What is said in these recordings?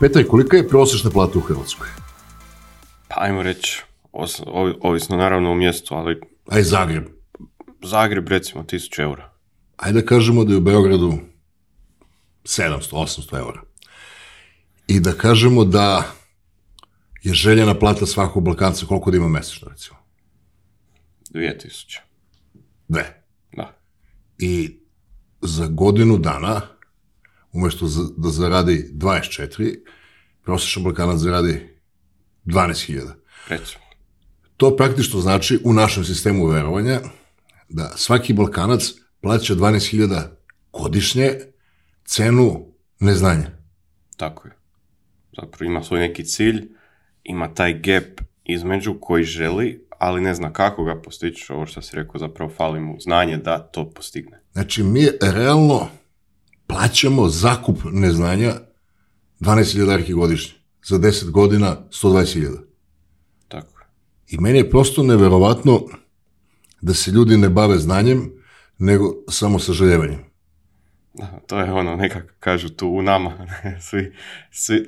Petar, kolika je prosječna plata u Hrvatskoj? Pa ajmo reći, ovisno naravno u mjestu, ali... Aj Zagreb. Zagreb recimo 1000 eura. Ajde da kažemo da je u Beogradu 700-800 eura. I da kažemo da je željena plata svakog Balkanca koliko da ima mesečno recimo? 2000. Dve. Da. I za godinu dana, umjesto da zaradi 24, prosječan Balkanac zaradi 12.000. Recimo. To praktično znači u našem sistemu verovanja da svaki Balkanac plaća 12.000 godišnje cenu neznanja. Tako je. Zapravo ima svoj neki cilj, ima taj gap između koji želi, ali ne zna kako ga postići, ovo što si rekao, zapravo fali mu znanje da to postigne. Znači mi realno plaćamo zakup neznanja 12.000 arhi godišnje. Za 10 godina 120.000. Tako. I meni je prosto neverovatno da se ljudi ne bave znanjem, nego samo sažaljevanjem. To je ono, nekako kažu tu u nama. svi, svi,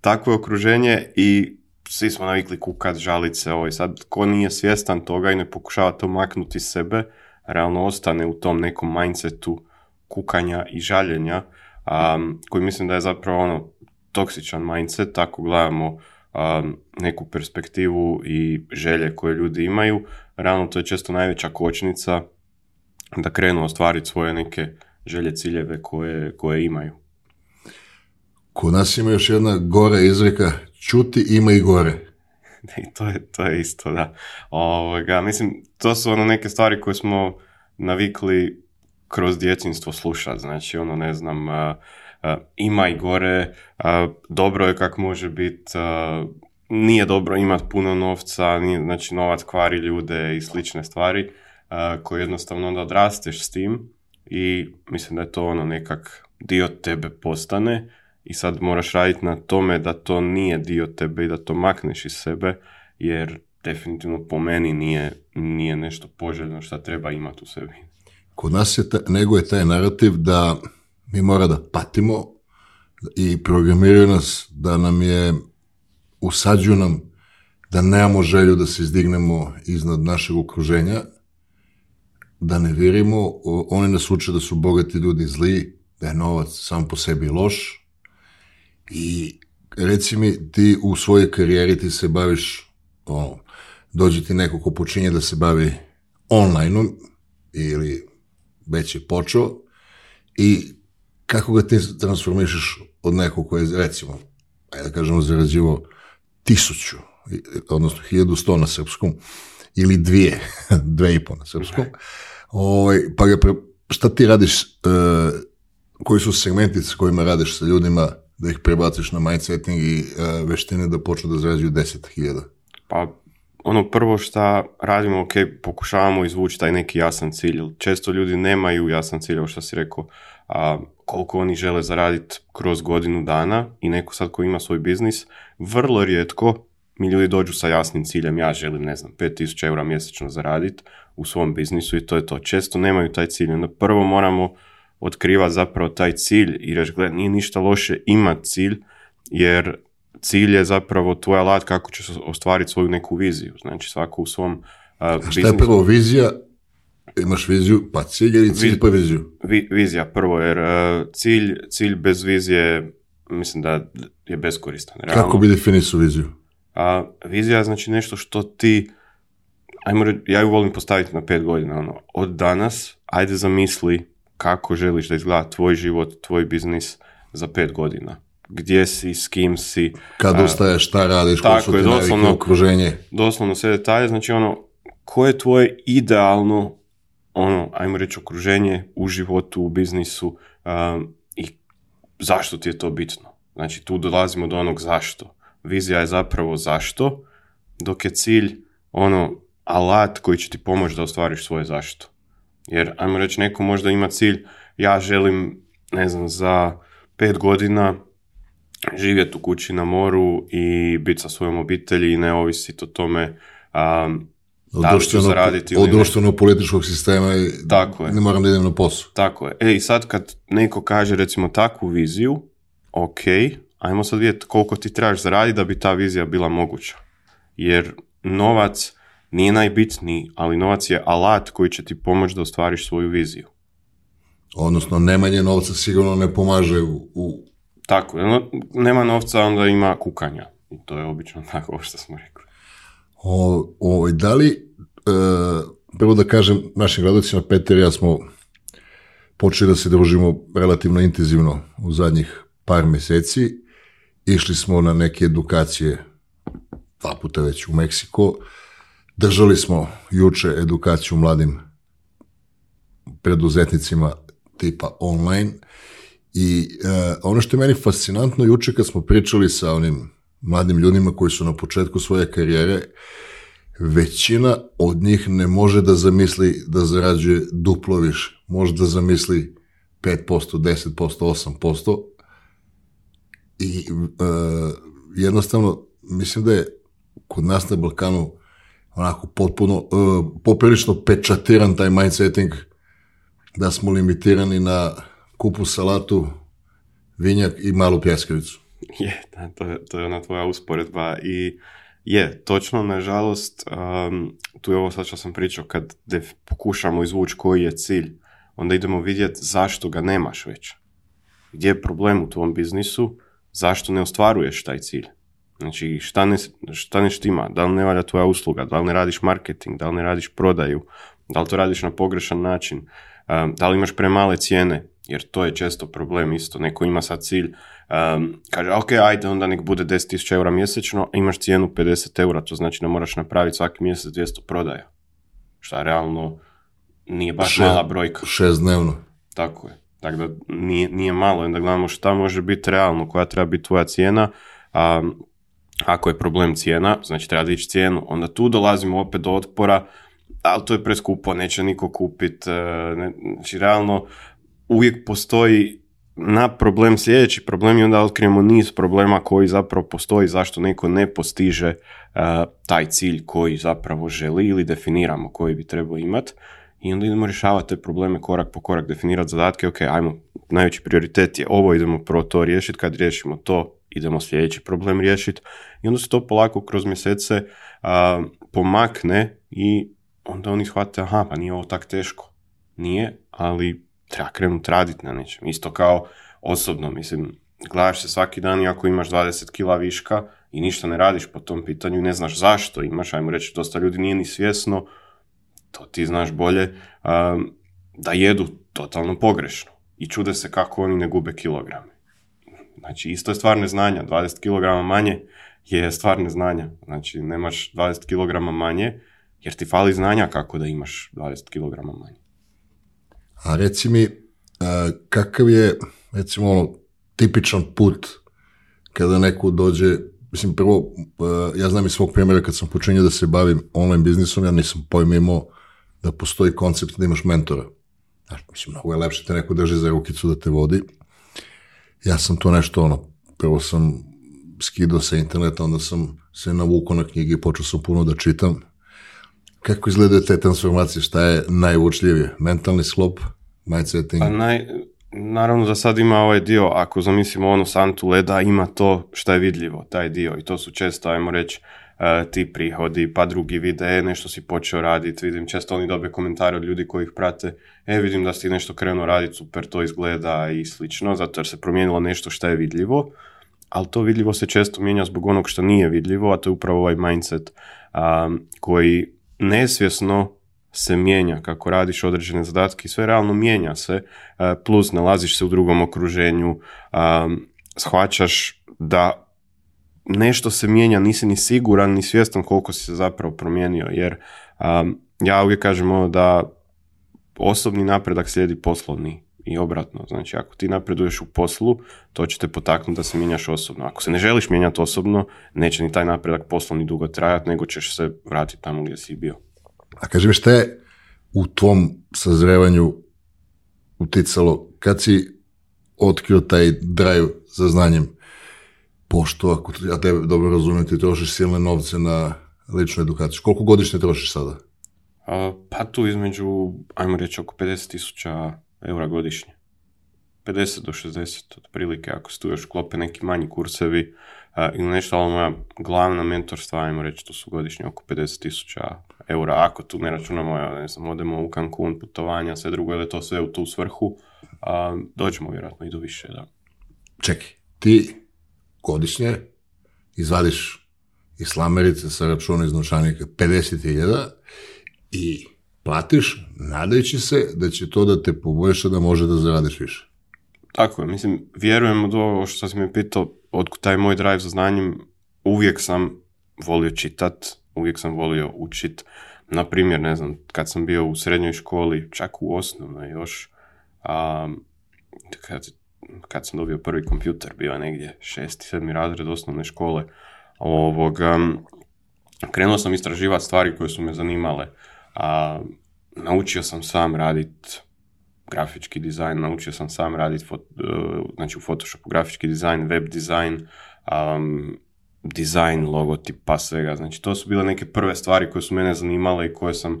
takvo je okruženje i svi smo navikli kukat, žalit se, ovaj. sad ko nije svjestan toga i ne pokušava to maknuti sebe, realno ostane u tom nekom mindsetu kukanja i žaljenja um, koji mislim da je zapravo ono toksičan mindset, tako gledamo neku perspektivu i želje koje ljudi imaju, rano to je često najveća kočnica da krenu ostvariti svoje neke želje, ciljeve koje, koje imaju. Ko nas ima još jedna gore izreka, čuti ima i gore. I to je, to je isto, da. Ovoga, mislim, to su ono neke stvari koje smo navikli kroz djetinjstvo slušat, znači ono ne znam, ima i gore, dobro je kak može biti, nije dobro imati puno novca, nije, znači novac kvari ljude i slične stvari, koji jednostavno onda odrasteš s tim i mislim da je to ono nekak dio tebe postane i sad moraš raditi na tome da to nije dio tebe i da to makneš iz sebe, jer definitivno po meni nije, nije nešto poželjno što treba imati u sebi. Kod nas je ta, nego je taj narativ da mi mora da patimo i programiraju nas da nam je, usađuju nam da nemamo želju da se izdignemo iznad našeg okruženja, da ne virimo. oni nas uče da su bogati ljudi zli, da je novac sam po sebi loš i reci mi ti u svojoj karijeri ti se baviš o ono, dođe ti neko ko počinje da se bavi online. ili već je počeo i kako ga ti transformišeš od nekog koji je, recimo, ajde da kažemo, zarađivo tisuću, odnosno 1100 na srpskom, ili dvije, dve i po na srpskom, ovaj, pa ga, šta ti radiš, eh, koji su segmenti sa kojima radiš sa ljudima, da ih prebaciš na mindsetting i eh, veštine da počnu da zarađuju 10.000? Pa ono prvo što radimo, ok, pokušavamo izvući taj neki jasan cilj. Često ljudi nemaju jasan cilj, ovo što si rekao, a, koliko oni žele zaraditi kroz godinu dana i neko sad koji ima svoj biznis, vrlo rijetko mi ljudi dođu sa jasnim ciljem, ja želim, ne znam, 5000 eura mjesečno zaraditi u svom biznisu i to je to. Često nemaju taj cilj, onda prvo moramo otkrivat zapravo taj cilj i reći, gledaj, nije ništa loše imati cilj, jer cilj je zapravo tvoj alat kako ćeš ostvariti svoju neku viziju. Znači svako u svom uh, šta je prvo vizija? Imaš viziju, pa cilj ili cilj pa viziju? vizija prvo, jer cilj, bez vizije mislim da je beskoristan. Kako bi definisao viziju? A, vizija je znači nešto što ti, ajmo, ja ju volim postaviti na pet godina, ono, od danas, ajde zamisli kako želiš da izgleda tvoj život, tvoj biznis za pet godina gdje si, s kim si. Kad ustaješ, šta radiš, tako su je, doslovno, okruženje. Doslovno sve detalje, znači ono, koje je tvoje idealno, ono, ajmo reći, okruženje u životu, u biznisu um, i zašto ti je to bitno? Znači tu dolazimo do onog zašto. Vizija je zapravo zašto, dok je cilj ono alat koji će ti pomoći da ostvariš svoje zašto. Jer, ajmo reći, neko možda ima cilj, ja želim, ne znam, za pet godina živjeti u kući na moru i biti sa svojom obitelji i ne ovisiti o tome da li ću zaraditi Od društveno političkog sistema i tako je. ne moram da idem na poslu. Tako je. E i sad kad neko kaže recimo takvu viziju, ok, ajmo sad vidjeti koliko ti trebaš zaraditi da bi ta vizija bila moguća. Jer novac nije najbitniji, ali novac je alat koji će ti pomoći da ostvariš svoju viziju. Odnosno, nemanje novca sigurno ne pomaže u tako, nema novca, onda ima kukanja. I to je obično tako, što smo rekli. O, o ovaj, da li, e, prvo da kažem, našim gradovicima Peter ja smo počeli da se družimo relativno intenzivno u zadnjih par meseci. Išli smo na neke edukacije, dva puta već u Meksiko. Držali smo juče edukaciju mladim preduzetnicima tipa online. I e, ono što je meni fascinantno, juče kad smo pričali sa onim mladim ljudima koji su na početku svoje karijere, većina od njih ne može da zamisli da zarađuje duplo više. Može da zamisli 5%, 10%, 8%. I e, jednostavno, mislim da je kod nas na Balkanu onako potpuno, e, poprilično pečatiran taj mindseting da smo limitirani na kupu salatu, vinjak i malu pjeskavicu. Je, to je, to ona tvoja usporedba i je, točno, nažalost, um, tu je ovo sad što sam pričao, kad pokušamo izvući koji je cilj, onda idemo vidjeti zašto ga nemaš već. Gdje je problem u tvom biznisu, zašto ne ostvaruješ taj cilj. Znači, šta ne, šta ne štima, da li ne valja tvoja usluga, da li ne radiš marketing, da li ne radiš prodaju, da li to radiš na pogrešan način, um, da li imaš premale cijene, jer to je često problem isto. Neko ima sad cilj, kaže ok, ajde onda nek bude 10.000 eura mjesečno, imaš cijenu 50 eura, to znači da moraš napraviti svaki mjesec 200 prodaja. Šta realno nije baš mala brojka. Šest dnevno. Tako je. Tako da nije, nije malo, onda gledamo šta može biti realno, koja treba biti tvoja cijena. a ako je problem cijena, znači treba dići cijenu, onda tu dolazimo opet do otpora, ali to je preskupo, neće niko kupit, e, znači realno uvijek postoji na problem sljedeći problem i onda otkrijemo niz problema koji zapravo postoji zašto neko ne postiže e, taj cilj koji zapravo želi ili definiramo koji bi trebao imati i onda idemo rješavati te probleme korak po korak, definirati zadatke, ok, ajmo, najveći prioritet je ovo, idemo prvo to riješiti, kad riješimo to, idemo sljedeći problem riješiti i onda se to polako kroz mjesece e, pomakne i onda oni shvate, aha, pa nije ovo tak teško. Nije, ali treba krenuti raditi na nečem. Isto kao osobno, mislim, gledaš se svaki dan i ako imaš 20 kila viška i ništa ne radiš po tom pitanju, ne znaš zašto imaš, ajmo reći, dosta ljudi nije ni svjesno, to ti znaš bolje, um, da jedu totalno pogrešno i čude se kako oni ne gube kilograme. Znači, isto je stvar neznanja, 20 kg manje je stvar neznanja. Znači, nemaš 20 kg manje jer ti fali znanja kako da imaš 20 kg manje. A reci mi, e, kakav je, recimo, ono, tipičan put kada neko dođe, mislim, prvo, e, ja znam iz svog primjera kad sam počinio da se bavim online biznisom, ja nisam pojma imao da postoji koncept da imaš mentora. Znaš, mislim, mnogo je lepše te neko drži za rukicu da te vodi. Ja sam to nešto, ono, prvo sam skidao sa interneta, onda sam se navukao na knjige i počeo sam puno da čitam kako izgledaju te transformacije? Šta je najvučljivije? Mentalni sklop? Mindseting? Pa naj, naravno da sad ima ovaj dio, ako zamislimo onu santu leda, ima to što je vidljivo, taj dio. I to su često, ajmo reći, e, ti prihodi, pa drugi vide, e, nešto si počeo raditi, vidim, često oni dobe komentare od ljudi koji ih prate, e, vidim da si nešto krenuo raditi, super, to izgleda i slično, zato jer se promijenilo nešto što je vidljivo, ali to vidljivo se često mijenja zbog onog što nije vidljivo, a to je upravo ovaj mindset um, koji nesvjesno se mijenja kako radiš određene zadatke i sve realno mijenja se, e, plus nalaziš se u drugom okruženju, e, shvaćaš da nešto se mijenja, nisi ni siguran ni svjestan koliko si se zapravo promijenio, jer e, ja uvijek kažem da osobni napredak slijedi poslovni i obratno. Znači, ako ti napreduješ u poslu, to će te potaknuti da se mijenjaš osobno. Ako se ne želiš mijenjati osobno, neće ni taj napredak poslovni dugo trajati, nego ćeš se vratiti tamo gdje si bio. A kaži mi šta je u tom sazrevanju uticalo kad si otkrio taj drive za znanjem? Pošto, ako ja tebe dobro razumijem, ti trošiš silne novce na ličnu edukaciju. Koliko godišnje trošiš sada? pa tu između, ajmo reći, oko 50 tisuća eura godišnje. 50 do 60 otprilike ako se tu još klope neki manji kursevi I ili nešto, ali moja glavna mentorstva, ajmo reći, to su godišnje oko 50 tisuća eura, ako tu ne računamo, ja ne znam, odemo u Cancun, putovanja, sve drugo, ili to sve u tu svrhu, a, dođemo vjerojatno i do više, da. Čekaj, ti godišnje izvadiš iz slamerice sa računa iz novčanika 50.000 i platiš nadajući se da će to da te poboljša da može da zaradiš više. Tako je, mislim, vjerujem od ovo što si me pitao, taj moj drive za znanjem, uvijek sam volio čitat, uvijek sam volio učit. Na primjer, ne znam, kad sam bio u srednjoj školi, čak u osnovnoj još, a, kad, kad sam dobio prvi kompjuter, bio negdje šesti, sedmi razred osnovne škole, ovoga, krenuo sam istraživati stvari koje su me zanimale. A, naučio sam sam radit grafički dizajn, naučio sam sam raditi e, znači u Photoshopu grafički dizajn, web dizajn, um, dizajn, logotipa, svega. Znači to su bile neke prve stvari koje su mene zanimale i koje sam uh,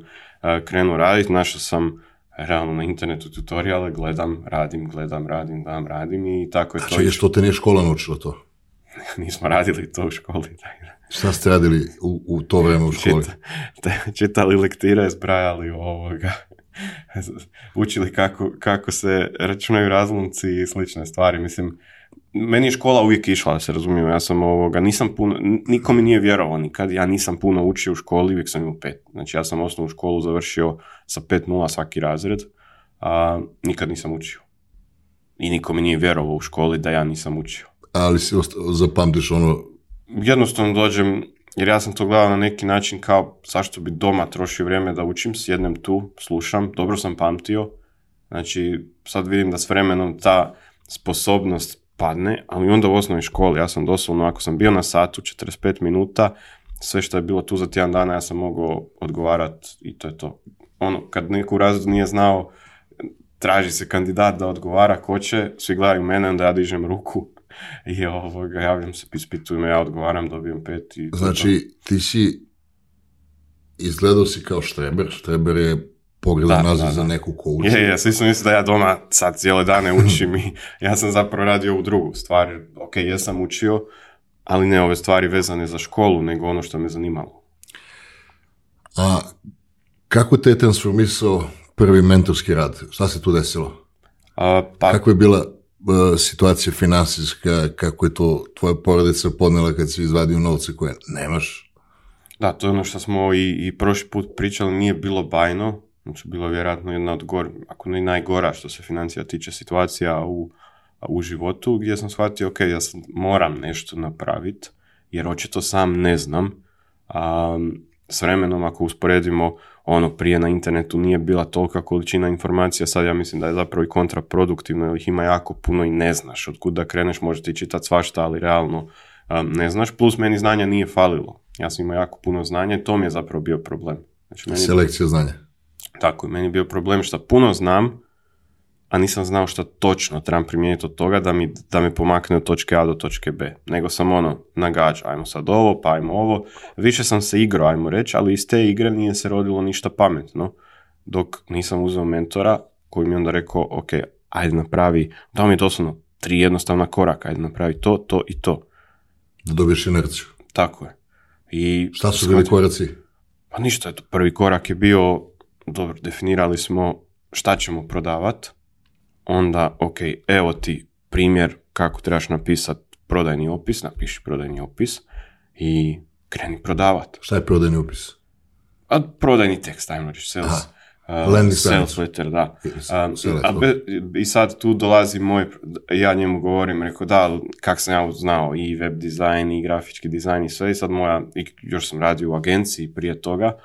krenuo raditi. Našao sam realno na internetu tutoriale, gledam, radim, gledam, radim, dam, radim i tako je znači, to. Znači, što te nije škola naučila to? Nismo radili to u školi. Taj. Šta ste radili u, u to vrijeme u školi? čitali lektire, zbrajali ovoga. Učili kako, kako se računaju razlomci i slične stvari. Mislim, meni je škola uvijek išla, se razumijem, ja sam ovoga, nisam puno, niko mi nije vjerovao nikad, ja nisam puno učio u školi, uvijek sam imao pet. Znači ja sam osnovnu školu završio sa nula svaki razred, a nikad nisam učio. I niko mi nije vjerovao u školi da ja nisam učio. Ali si zapamtiš ono jednostavno dođem, jer ja sam to gledao na neki način kao zašto bi doma trošio vrijeme da učim, sjednem tu, slušam, dobro sam pamtio, znači sad vidim da s vremenom ta sposobnost padne, ali onda u osnovnoj školi, ja sam doslovno, ako sam bio na satu 45 minuta, sve što je bilo tu za tjedan dana ja sam mogao odgovarati i to je to. Ono, kad neku u razredu nije znao, traži se kandidat da odgovara ko će, svi gledaju mene, onda ja dižem ruku I ovoga, javljam se, ispituju ja odgovaram, dobijem pet i... Znači, ti si izgledao si kao štreber, štreber je pogleda naziv za neku ko uči. Je, je, svi su da ja doma sad cijele dane učim i ja sam zapravo radio u drugu stvar. Ok, jesam sam učio, ali ne ove stvari vezane za školu, nego ono što me zanimalo. A kako te je transformisao prvi mentorski rad? Šta se tu desilo? A, pa, Kako je bila E, situacija finansijska, kako je to tvoja porodica podnela kad si izvadio novce koje nemaš? Da, to je ono što smo i, i prošli put pričali, nije bilo bajno, znači bilo je vjerojatno jedna od ako ne najgora što se financija tiče situacija u, u životu, gdje sam shvatio, ok, ja sam, moram nešto napraviti, jer očito sam ne znam, s vremenom ako usporedimo ono prije na internetu nije bila tolika količina informacija, sad ja mislim da je zapravo i kontraproduktivno jer ih ima jako puno i ne znaš od kuda kreneš, možeš ti čitati svašta, ali realno ne znaš, plus meni znanja nije falilo. Ja sam imao jako puno znanja i to mi je zapravo bio problem. Znači, meni Selekcija znanja. Tako, meni je bio problem što puno znam, a nisam znao što točno trebam primijeniti od toga da mi, da mi pomakne od točke A do točke B. Nego sam ono, nagađa, ajmo sad ovo, pa ajmo ovo. Više sam se igrao, ajmo reći, ali iz te igre nije se rodilo ništa pametno. Dok nisam uzeo mentora koji mi onda rekao, ok, ajde napravi, dao mi je doslovno tri jednostavna koraka, ajde napravi to, to i to. Da dobiješ inerciju. Tako je. I Šta su bili koraci? Pa ništa, prvi korak je bio, dobro, definirali smo šta ćemo prodavati, onda ok, evo ti primjer kako trebaš napisati prodajni opis, napiši prodajni opis i kreni prodavat. Šta je prodajni opis? A, prodajni tekst, ajmo reći, sales. Aha. Uh, sales letter, da. I sad tu dolazi moj, ja njemu govorim, rekao da, kak sam ja znao i web dizajn i grafički dizajn i sve, i sad moja, i još sam radio u agenciji prije toga,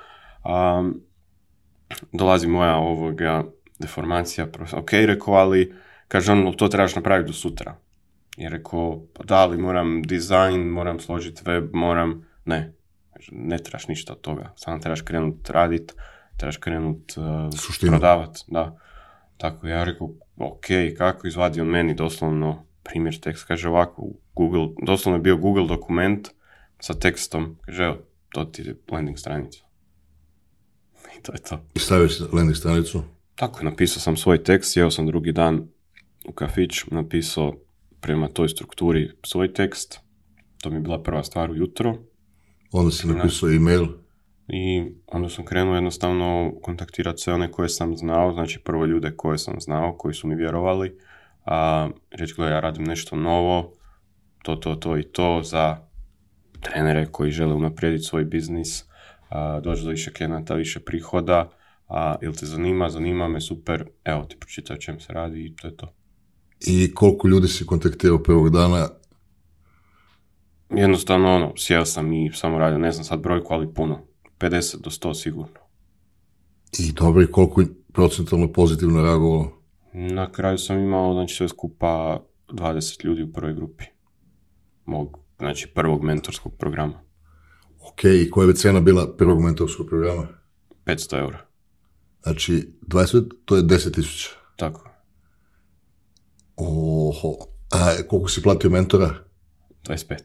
um, dolazi moja ovoga deformacija, ok, rekao, ali, kaže on, to trebaš napraviti do sutra. I rekao, pa da, ali moram dizajn, moram složiti web, moram, ne, ne trebaš ništa od toga, samo trebaš krenut radit, trebaš krenut uh, prodavat, da. Tako ja rekao, ok, kako izvadi on meni doslovno primjer tekst, kaže ovako, Google, doslovno je bio Google dokument sa tekstom, kaže evo, to ti je landing stranica. I to je to. I stavio landing stranicu? Tako napisao sam svoj tekst, jeo sam drugi dan u kafić, napisao prema toj strukturi svoj tekst. To mi je bila prva stvar ujutro. Onda si napisao e-mail? I onda sam krenuo jednostavno kontaktirati sve one koje sam znao, znači prvo ljude koje sam znao, koji su mi vjerovali. A, reći, gledaj, ja radim nešto novo, to, to, to i to za trenere koji žele unaprijediti svoj biznis, doći do više klijenata, više prihoda a ili te zanima, zanima me, super, evo ti pročitaj čem se radi i to je to. I koliko ljudi si kontaktirao prvog dana? Jednostavno, ono, sjeo sam i samo radio, ne znam sad brojku, ali puno. 50 do 100 sigurno. I dobro, i koliko procentalno pozitivno reagovalo? Na kraju sam imao, znači, sve skupa 20 ljudi u prvoj grupi. Mog, znači, prvog mentorskog programa. Ok, i koja je cena bila prvog mentorskog programa? 500 eura. Znači, 20 to je 10 tisuća. Tako. Oho. A koliko si platio mentora? 25.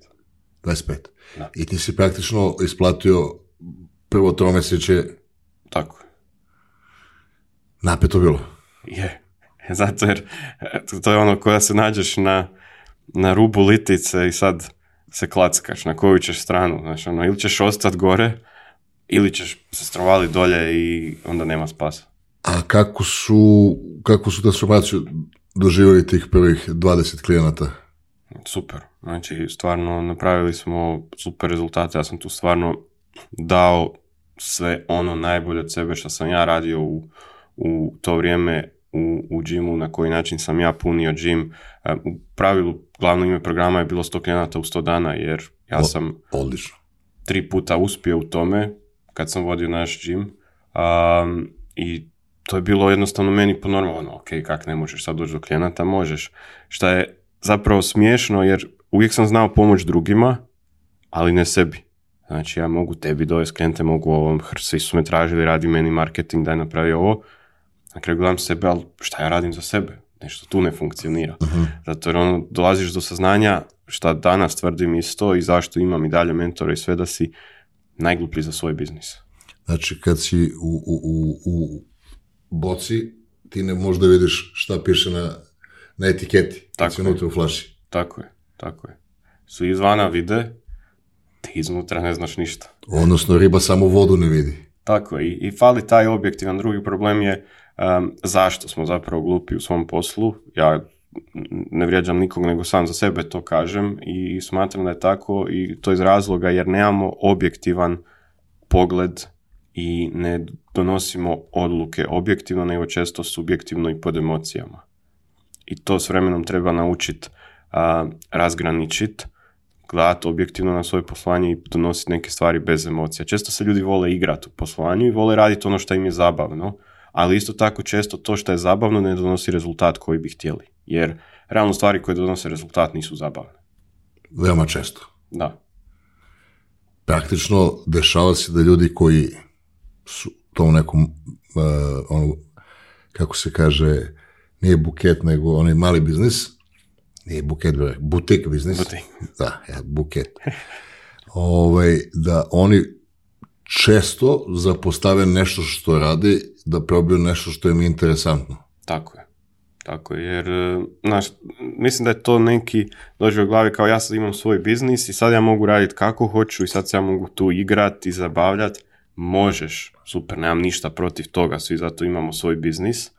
25. Da. I ti si praktično isplatio prvo tromesjeće... Tako. Napeto bilo. Je. E, zato jer to je ono koja se nađeš na, na rubu litice i sad se klackaš na koju ćeš stranu. Znači, ono, ili ćeš ostati gore, ili ćeš se strovali dolje i onda nema spasa. A kako su, kako su transformaciju doživjeli tih prvih 20 klijenata? Super. Znači, stvarno napravili smo super rezultate. Ja sam tu stvarno dao sve ono najbolje od sebe što sam ja radio u, u to vrijeme u, u na koji način sam ja punio džim. E, u pravilu, glavno ime programa je bilo 100 klijenata u 100 dana, jer ja sam... Odlično tri puta uspio u tome, kad sam vodio naš gym um, i to je bilo jednostavno meni ponormalno ok, kak ne možeš sad doći do klijenata, možeš. Šta je zapravo smiješno jer uvijek sam znao pomoć drugima, ali ne sebi. Znači ja mogu tebi dovesti klijente, mogu ovom, svi su me tražili, radi meni marketing, daj napravi ovo. Na kraju gledam sebe, ali šta ja radim za sebe? Nešto tu ne funkcionira. Mhm. Zato jer ono, dolaziš do saznanja šta danas tvrdim isto i zašto imam i dalje mentora i sve da si najgluplji za svoj biznis. Znači, kad si u, u, u, u boci, ti ne možda vidiš šta piše na, na etiketi, tako kad u flaši. Tako je, tako je. Su izvana vide, ti iznutra ne znaš ništa. Odnosno, riba samo vodu ne vidi. Tako je, i, i fali taj objektivan drugi problem je zašto smo zapravo glupi u svom poslu. Ja ne vrijeđam nikog nego sam za sebe to kažem i smatram da je tako i to iz razloga jer nemamo objektivan pogled i ne donosimo odluke objektivno nego često subjektivno i pod emocijama. I to s vremenom treba naučiti razgraničiti, gledati objektivno na svoje poslanje i donositi neke stvari bez emocija. Često se ljudi vole igrati u poslanju i vole raditi ono što im je zabavno, ali isto tako često to što je zabavno ne donosi rezultat koji bi htjeli. Jer realno stvari koje donose rezultat nisu zabavne. Veoma često. Da. Praktično dešava se da ljudi koji su u nekom, uh, kako se kaže, nije buket, nego onaj mali biznis, nije buket, butik biznis. Butik. Da, ja, e, buket. Ovaj, da oni često zapostave nešto što radi da probaju nešto što im je interesantno. Tako je. Tako je, jer e, mislim da je to neki dođe u glavi kao ja sad imam svoj biznis i sad ja mogu raditi kako hoću i sad se ja mogu tu igrati i zabavljati. Možeš, super, nemam ništa protiv toga, svi zato imamo svoj biznis,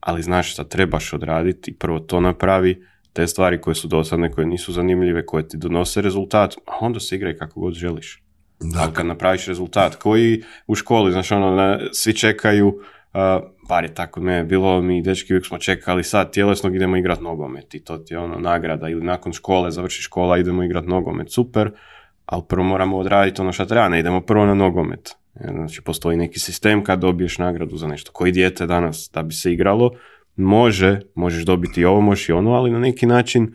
ali znaš šta trebaš odraditi prvo to napravi, te stvari koje su dosadne, koje nisu zanimljive, koje ti donose rezultat, a onda se igraj kako god želiš. Da. kad napraviš rezultat koji u školi, znaš ono, svi čekaju, uh, bar je tako me bilo, mi dečki uvijek smo čekali sad tjelesnog idemo igrat nogomet i to ti je ono nagrada ili nakon škole, završi škola idemo igrat nogomet, super, ali prvo moramo odraditi ono što treba, ne idemo prvo na nogomet. Znači postoji neki sistem kad dobiješ nagradu za nešto. Koji dijete danas da bi se igralo, može, možeš dobiti i ovo, možeš i ono, ali na neki način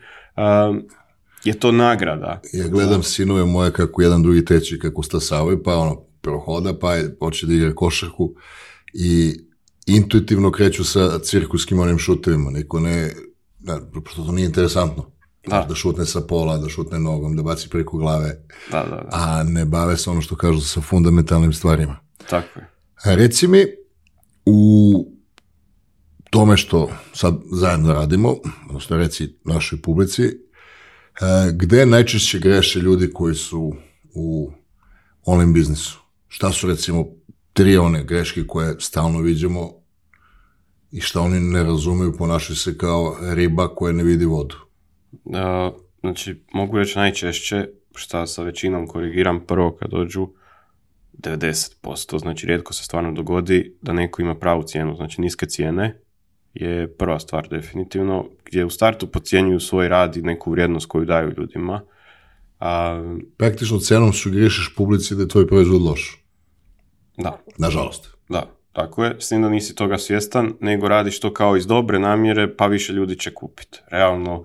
je to nagrada. Ja gledam sinove moje kako jedan drugi teči, kako stasavaju, pa ono, prohoda, pa hoće počne da igra košarku i intuitivno kreću sa cirkuskim onim šutevima, niko ne, da, prosto to nije interesantno. Da. da šutne sa pola, da šutne nogom, da baci preko glave, da, da, da. a ne bave se ono što kažu sa fundamentalnim stvarima. Tako je. Reci mi, u tome što sad zajedno radimo, odnosno reci našoj publici, E, gde najčešće greše ljudi koji su u online biznisu? Šta su recimo tri one greške koje stalno vidimo i šta oni ne razumiju, ponašaju se kao riba koja ne vidi vodu? A, e, znači, mogu reći najčešće šta sa većinom korigiram prvo kad dođu 90%, znači rijetko se stvarno dogodi da neko ima pravu cijenu, znači niske cijene, je prva stvar definitivno, gdje u startu podcjenjuju svoj rad i neku vrijednost koju daju ljudima. A... Praktično cenom sugerišeš publici da je tvoj proizvod loš. Da. Nažalost. Da, tako je, s tim da nisi toga svjestan, nego radiš to kao iz dobre namjere, pa više ljudi će kupiti. Realno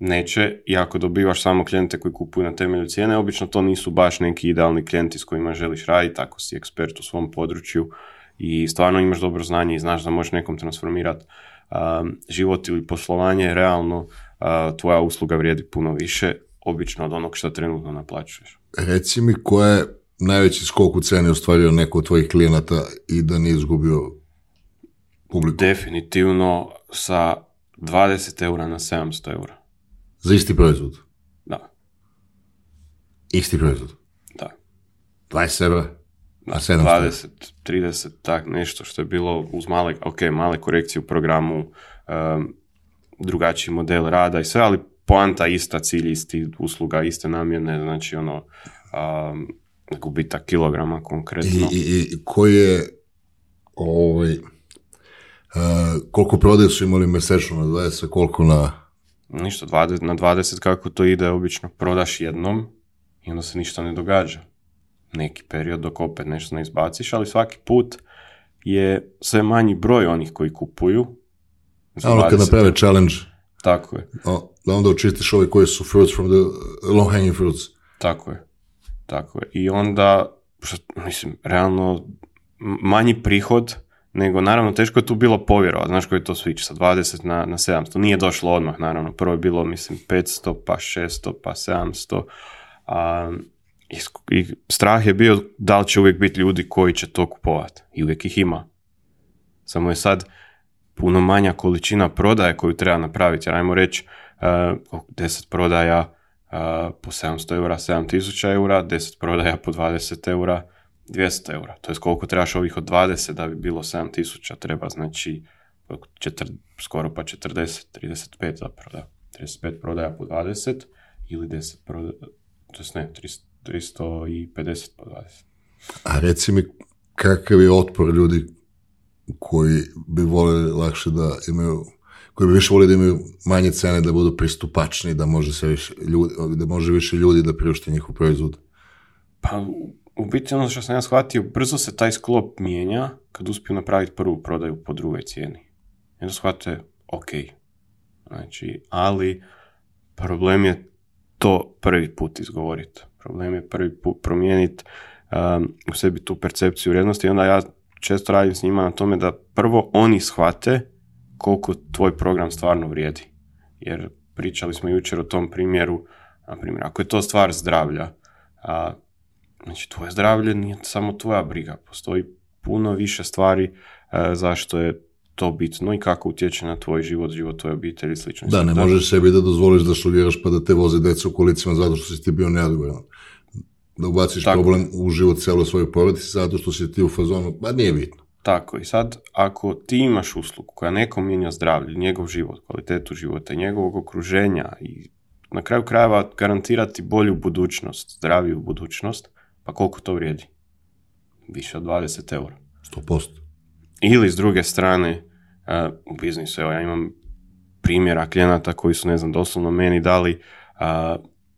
neće, i ako dobivaš samo klijente koji kupuju na temelju cijene, obično to nisu baš neki idealni klijenti s kojima želiš raditi, ako si ekspert u svom području i stvarno imaš dobro znanje i znaš da možeš nekom transformirati život ili poslovanje realno tvoja usluga vrijedi puno više obično od onog što trenutno naplaćuješ. Reci mi ko je najveći skok u ceni ostvario neko od tvojih klijenata i da nije izgubio publiku? Definitivno sa 20 eura na 700 eura. Za isti proizvod? Da. Isti proizvod? Da. 20 eura? 20, 30, tak nešto što je bilo uz male, ok, male korekcije u programu, um, drugačiji model rada i sve, ali poanta ista, cilj isti, usluga iste namjene, znači ono, um, gubitak kilograma konkretno. I, i, i koji je ovaj, uh, koliko prodaju su imali mesečno na 20, koliko na... Ništa, 20, na 20 kako to ide, obično prodaš jednom i onda se ništa ne događa neki period dok opet nešto ne izbaciš, ali svaki put je sve manji broj onih koji kupuju. Ono kad naprave challenge. Tako je. O, da onda očistiš ove koje su fruits from the long hanging fruits. Tako je. Tako je. I onda, što, mislim, realno manji prihod, nego naravno teško je tu bilo povjerova, znaš koji je to switch sa 20 na, na 700, nije došlo odmah naravno, prvo je bilo mislim 500 pa 600 pa 700, a, i strah je bio da li će uvijek biti ljudi koji će to kupovati. I uvijek ima. Samo je sad puno manja količina prodaje koju treba napraviti. Jer ajmo reći uh, 10 prodaja uh, po 700 eura, 7000 eura, 10 prodaja po 20 eura, 200 eura. To je koliko trebaš ovih od 20 da bi bilo 7000, treba znači skoro pa 40, 35 zapravo, da. 35 prodaja po 20 ili 10 prodaja, to ne, 50 po 20. A reci mi kakav je otpor ljudi koji bi volili lakše da imaju koji bi više volili da imaju manje cene, da budu pristupačni, da može, se više ljudi, da može više ljudi da priušte njihov proizvod? Pa, u biti ono što sam ja shvatio, brzo se taj sklop mijenja kad uspiju napraviti prvu prodaju po drugoj cijeni. Jedno shvate, ok. Znači, ali problem je to prvi put izgovoriti problem je prvi put promijeniti um, u sebi tu percepciju vrijednosti i onda ja često radim s njima na tome da prvo oni shvate koliko tvoj program stvarno vrijedi. Jer pričali smo jučer o tom primjeru, na primjer, ako je to stvar zdravlja, a, znači tvoje zdravlje nije samo tvoja briga, postoji puno više stvari e, zašto je to bitno i kako utječe na tvoj život, život tvoje obitelji i slično. Da, ne možeš sebi da dozvoliš da šuljeraš, pa da te voze deca u kolicima zato što si ti bio neodgovoran. Da ubaciš problem u život celo svoje porodice zato što si ti u fazonu, pa nije bitno. Tako i sad, ako ti imaš uslugu koja nekom mijenja zdravlje, njegov život, kvalitetu života, njegovog okruženja i na kraju krajeva garantirati bolju budućnost, zdraviju budućnost, pa koliko to vrijedi? Više od 20 eura. 100%. Ili s druge strane, E, u biznisu. Evo, ja imam primjera klijenata koji su, ne znam, doslovno meni dali e,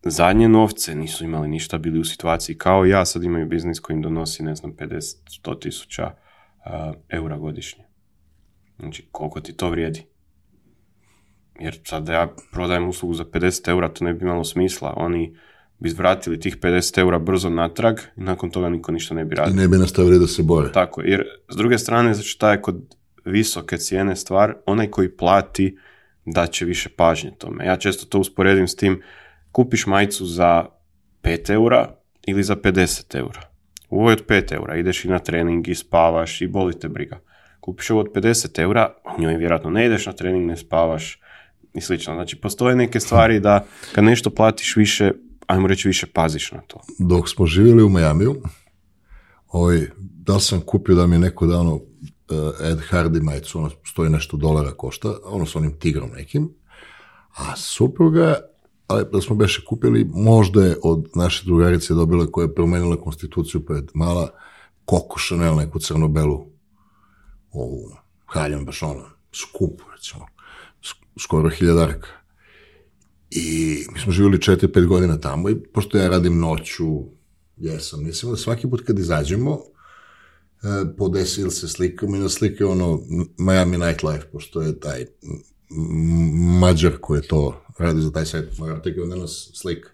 zadnje novce, nisu imali ništa, bili u situaciji kao ja, sad imaju biznis koji im donosi, ne znam, 50-100 tisuća e, eura godišnje. Znači, koliko ti to vrijedi? Jer sad da ja prodajem uslugu za 50 eura, to ne bi imalo smisla. Oni bi zvratili tih 50 eura brzo natrag i nakon toga niko ništa ne bi radio. I ne bi nastavili da se boje. Tako, jer s druge strane, znači taj kod visoke cijene stvar, onaj koji plati da će više pažnje tome. Ja često to usporedim s tim, kupiš majicu za 5 eura ili za 50 eura. U od 5 eura ideš i na trening i spavaš i boli te briga. Kupiš ovo od 50 eura, u njoj vjerojatno ne ideš na trening, ne spavaš i slično. Znači postoje neke stvari da kad nešto platiš više, ajmo reći više paziš na to. Dok smo živjeli u Majamiju, ovaj, da sam kupio da mi neko dano Eh, Ed Hardy majicu, ono stoji nešto dolara košta, ono s onim tigrom nekim, a supruga, ali da smo beše kupili, možda je od naše drugarice dobila koja je promenila konstituciju pred mala, Coco Chanel, neku crno-belu, ovu, baš ono, skupu, recimo, skoro hiljadarka. I mi smo živjeli 4-5 godina tamo i pošto ja radim noću, jesam, mislim da svaki put kad izađemo, E, podesil se slikom i na slike ono Miami Nightlife, pošto je taj mađar koji je to radi za taj sajt, morate ga danas slika.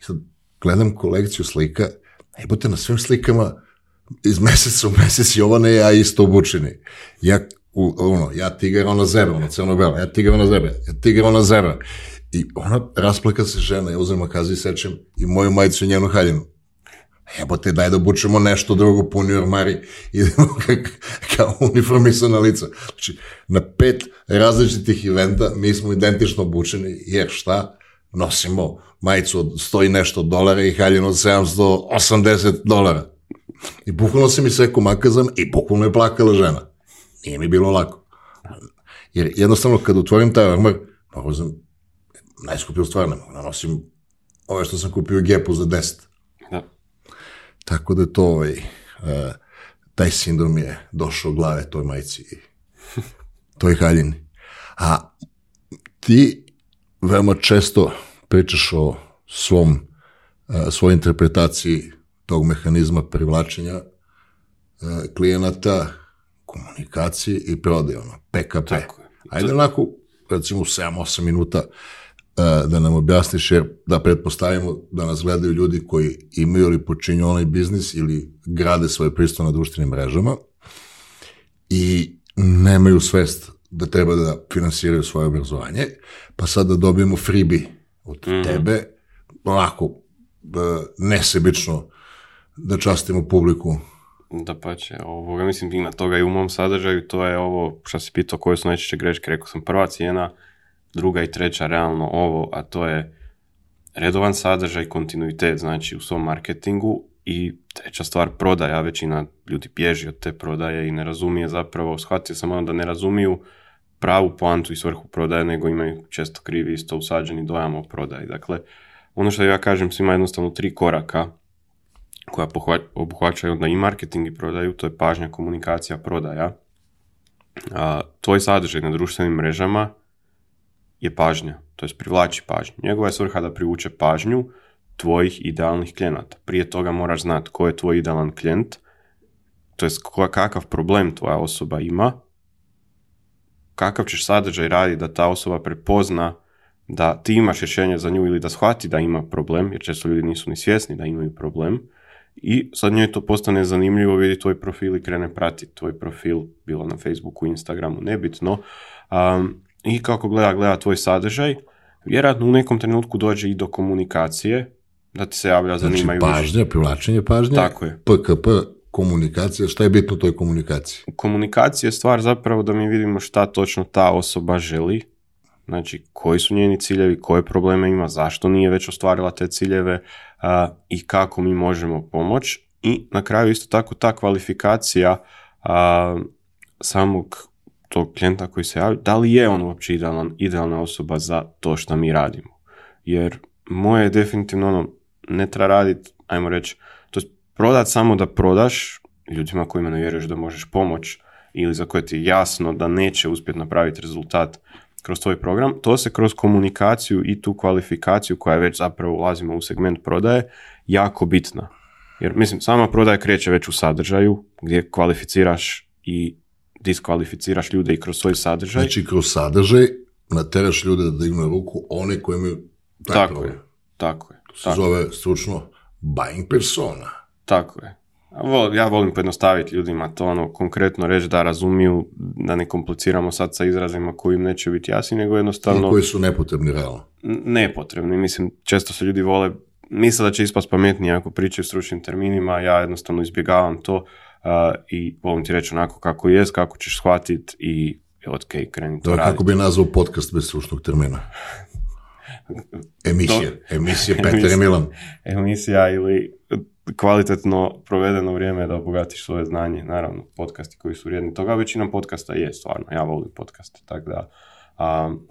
I sad gledam kolekciju slika, jebote na svim slikama iz meseca u mesec Jovane ja isto obučeni. Ja, ono, ja tigar, ona zebra, ono crno bela, ja tigar, ona zebra, ja tigar, ona zebra. I ona rasplaka se žena, ja uzem akazi i sečem i moju majicu i njenu haljinu jebote, daj da obučemo nešto drugo, puni armari, idemo kak, kao uniformisana lica. Znači, na pet različitih eventa mi smo identično obučeni, jer šta? Nosimo majicu od 100 i nešto dolara i haljinu od 780 dolara. I bukvalno se mi sve komakazam i bukvalno je plakala žena. Nije mi bilo lako. Jer jednostavno kad utvorim taj armar, moram znam, najskuplju stvar ne mogu nosim ove što sam kupio u Gepu za 10 tako da to ovaj, e, taj sindrom je došao glave toj majci i toj haljini. A ti veoma često pričaš o svom, uh, svojoj interpretaciji tog mehanizma privlačenja uh, klijenata, komunikaciji i prodaje, ono, PKP. Tako Ajde onako, recimo 7-8 minuta E, da nam objasniš, jer da pretpostavimo da nas gledaju ljudi koji imaju ili počinju onaj biznis ili grade svoje pristo na društvenim mrežama i nemaju svest da treba da finansiraju svoje obrazovanje, pa sad da dobijemo freebie od mhm. tebe, onako, e, nesebično, da častimo publiku. Da pa ovoga, mislim ima toga i u mom sadržaju, to je ovo što si pitao koje su najčešće greške, rekao sam prva cijena, druga i treća realno ovo, a to je redovan sadržaj, kontinuitet znači u svom marketingu i treća stvar prodaja, većina ljudi bježi od te prodaje i ne razumije zapravo, shvatio sam ono da ne razumiju pravu poantu i svrhu prodaje, nego imaju često krivi isto usađeni dojam o prodaji. Dakle, ono što ja kažem svima jednostavno tri koraka koja obuhvaćaju onda i marketing i prodaju, to je pažnja, komunikacija, prodaja. A, tvoj sadržaj na društvenim mrežama, je pažnja, to jest privlači pažnju. Njegova je svrha da privuče pažnju tvojih idealnih klijenata. Prije toga moraš znati ko je tvoj idealan klijent, to jest kakav problem tvoja osoba ima, kakav ćeš sadržaj radi da ta osoba prepozna da ti imaš rješenje za nju ili da shvati da ima problem, jer često ljudi nisu ni svjesni da imaju problem, i sad njoj to postane zanimljivo, vidi tvoj profil i krene pratiti tvoj profil, bilo na Facebooku, Instagramu, nebitno, um, i kako gleda, gleda tvoj sadržaj, vjerojatno u nekom trenutku dođe i do komunikacije, da ti se javlja znači, zanimaju. Znači pažnja, privlačenje pažnje, PKP, komunikacija, šta je bitno u toj komunikaciji? Komunikacija je stvar zapravo da mi vidimo šta točno ta osoba želi, znači koji su njeni ciljevi, koje probleme ima, zašto nije već ostvarila te ciljeve i kako mi možemo pomoć. I na kraju isto tako ta kvalifikacija samog tog klijenta koji se javi, da li je on uopće idealan, idealna osoba za to što mi radimo. Jer moje je definitivno ono, ne treba raditi, ajmo reći, to je prodat samo da prodaš ljudima kojima ne vjeruješ da možeš pomoć ili za koje ti je jasno da neće uspjeti napraviti rezultat kroz tvoj program, to se kroz komunikaciju i tu kvalifikaciju koja je već zapravo ulazimo u segment prodaje, jako bitna. Jer mislim, sama prodaja kreće već u sadržaju gdje kvalificiraš i diskvalificiraš ljude i kroz svoj sadržaj. Znači, kroz sadržaj nateraš ljude da dignu ruku one koji imaju tako Je, tako je. To zove stručno buying persona. Tako je. Ja volim pojednostaviti ljudima to, ono, konkretno reći da razumiju, da ne kompliciramo sad sa izrazima koji im neće biti jasni, nego jednostavno... I koji su nepotrebni, realno. Nepotrebni, mislim, često se ljudi vole, misle da će ispast pametnije ako pričaju stručnim terminima, ja jednostavno izbjegavam to i volim ti reći onako kako jest, kako ćeš shvatiti i ok, kreni to Kako bi nazvao podcast bez stručnog termina? Emisije, Petar Milan. Emisija ili kvalitetno provedeno vrijeme da obogatiš svoje znanje. Naravno, podcasti koji su vrijedni toga, većina podcasta je stvarno, ja volim podcaste, tako da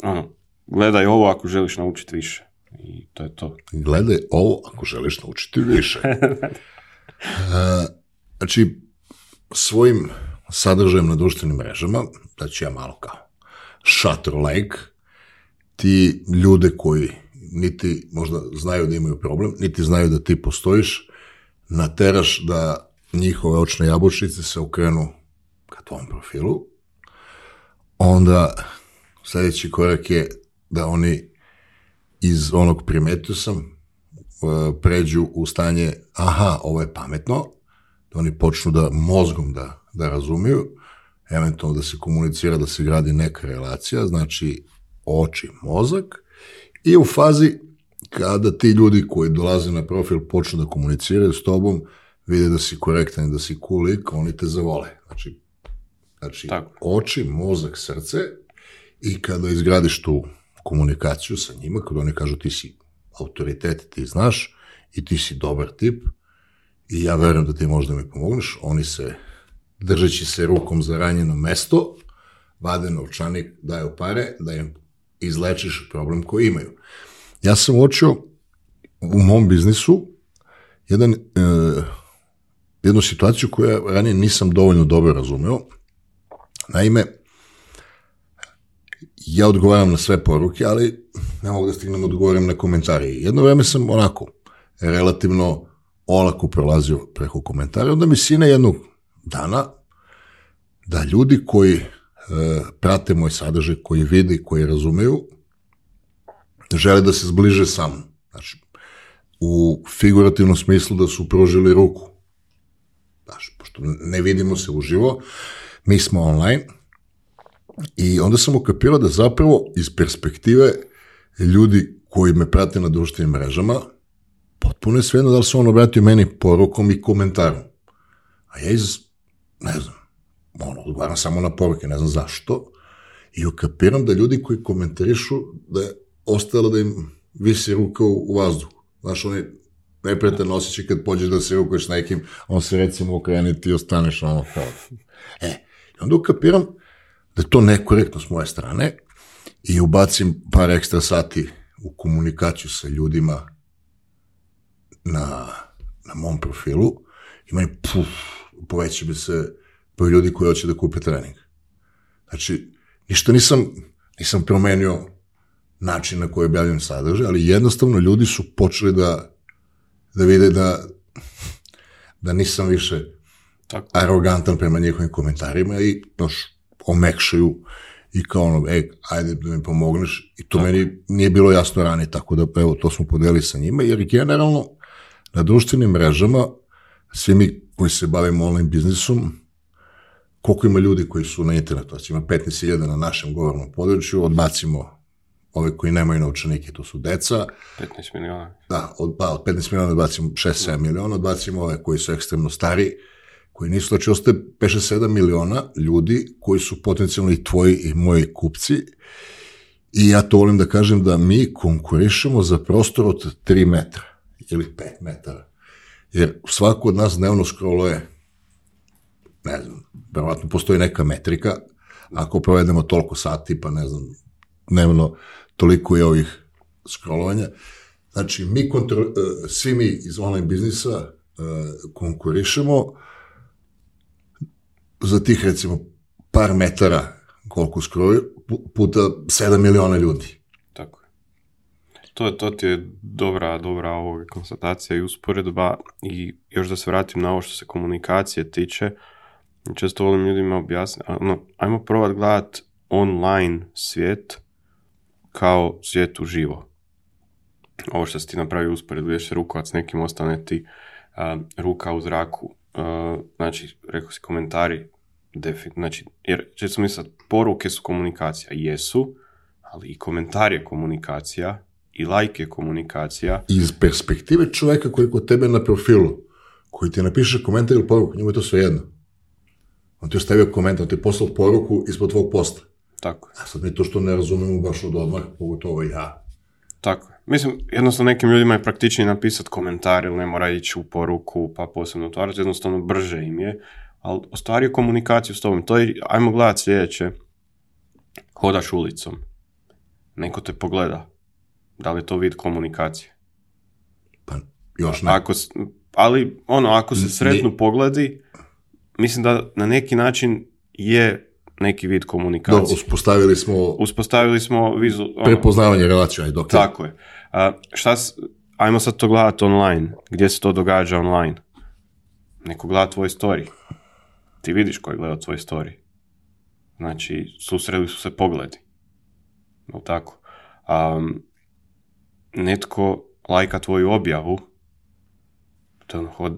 ono, gledaj ovo ako želiš naučiti više. I to je to. Gledaj ovo ako želiš naučiti više. uh, znači, svojim sadržajem na društvenim mrežama, znači ja malo kao shutter like, ti ljude koji niti možda znaju da imaju problem, niti znaju da ti postojiš, nateraš da njihove očne jabučnice se okrenu ka tvom profilu, onda sljedeći korak je da oni iz onog primetio sam e, pređu u stanje aha, ovo je pametno, oni počnu da mozgom da, da razumiju, eventualno da se komunicira, da se gradi neka relacija, znači oči, mozak, i u fazi kada ti ljudi koji dolaze na profil počnu da komuniciraju s tobom, vide da si korektan i da si kulik, oni te zavole. Znači, znači oči, mozak, srce i kada izgradiš tu komunikaciju sa njima, kada oni kažu ti si autoritet, ti znaš i ti si dobar tip, i ja verujem da ti možda mi pomogneš, oni se, držeći se rukom za ranjeno mesto, vade novčanik, daju pare, da im izlečiš problem koji imaju. Ja sam uočio u mom biznisu jedan, e, jednu situaciju koju ranije nisam dovoljno dobro razumeo. Naime, ja odgovaram na sve poruke, ali ne mogu da stignem odgovorim na komentari. Jedno vreme sam onako relativno olako prolazio preko komentara. Onda mi sine jednog dana da ljudi koji e, prate moj sadržaj, koji vidi, koji razumeju, žele da se zbliže sam. Znači, u figurativnom smislu da su pružili ruku. Znači, pošto ne vidimo se uživo, mi smo online. I onda sam ukapirao da zapravo iz perspektive ljudi koji me prate na društvenim mrežama, potpuno je svejedno da li se on obratio meni porukom i komentarom. A ja iz, ne znam, ono, odgovaram samo na poruke, ne znam zašto, i ukapiram da ljudi koji komentarišu da je ostalo da im visi ruka u, u vazduhu. Znaš, oni neprijatelj osjećaj kad pođeš da se s nekim, on se recimo okreni i ostaneš ono kao. E, i onda ukapiram da je to nekorektno s moje strane i ubacim par ekstra sati u komunikaciju sa ljudima na, na mom profilu, imaju puf, poveća bi se broj ljudi koji hoće da kupe trening. Znači, ništa nisam, nisam promenio način na koji objavljam sadržaj, ali jednostavno ljudi su počeli da, da vide da, da nisam više Tako. arogantan prema njihovim komentarima i baš omekšaju i kao ono, e, ajde da mi pomogneš i to meni nije bilo jasno ranije, tako da evo to smo podeli sa njima, jer generalno na društvenim mrežama, svi mi koji se bavimo online biznisom, koliko ima ljudi koji su na internetu, znači ima 15.000 na našem govornom području, odbacimo ove koji nemaju naučenike, to su deca. 15 miliona. Da, od, pa, od 15 miliona odbacimo 6-7 miliona, odbacimo ove koji su ekstremno stari, koji nisu, znači ostaje 5-7 miliona ljudi koji su potencijalno i tvoji i moji kupci. I ja to volim da kažem da mi konkurišemo za prostor od 3 metra ili 5 metara. Jer svako od nas dnevno školuje ne znam, verovatno postoji neka metrika, ako provedemo toliko sati, pa ne znam, dnevno toliko je ovih skrolovanja. Znači, mi kontro, e, svi mi iz online biznisa e, konkurišemo za tih, recimo, par metara koliko skroju, puta 7 miliona ljudi to, to ti je dobra, dobra ovoga konstatacija i usporedba i još da se vratim na ovo što se komunikacije tiče, često volim ljudima objasniti, ono, ajmo probat gledat online svijet kao svijet uživo. Ovo što si ti napravio usporedbu, ješ rukovac nekim ostane ti ruka u zraku, uh, znači, rekao si komentari, defi, znači, jer često mi poruke su komunikacija, jesu, ali i komentar je komunikacija i lajke komunikacija. Iz perspektive čovjeka koji je kod tebe na profilu, koji ti napiše komentar ili poruku, njemu je to sve jedno. On ti je komentar, on ti je poslao poruku ispod tvog posta. Tako A sad mi to što ne razumemo baš od odmah, pogotovo ja. Tako je. Mislim, jednostavno nekim ljudima je praktičnije napisati komentar ili ne mora ići u poruku pa posebno otvarati, jednostavno brže im je, ali ostvario komunikaciju s tobom. To je, ajmo gledati sljedeće, hodaš ulicom, neko te pogleda, da li je to vid komunikacije? Pa, još ne. ali, ono, ako se sretnu pogledi, mislim da na neki način je neki vid komunikacije. Da, uspostavili smo... Uspostavili smo vizu... Ono, prepoznavanje relacija i Tako je. A, šta, ajmo sad to gledati online. Gdje se to događa online? Neko gleda tvoj story. Ti vidiš koji gleda tvoj story. Znači, susreli su se pogledi. No tako. A netko lajka tvoju objavu, to ono,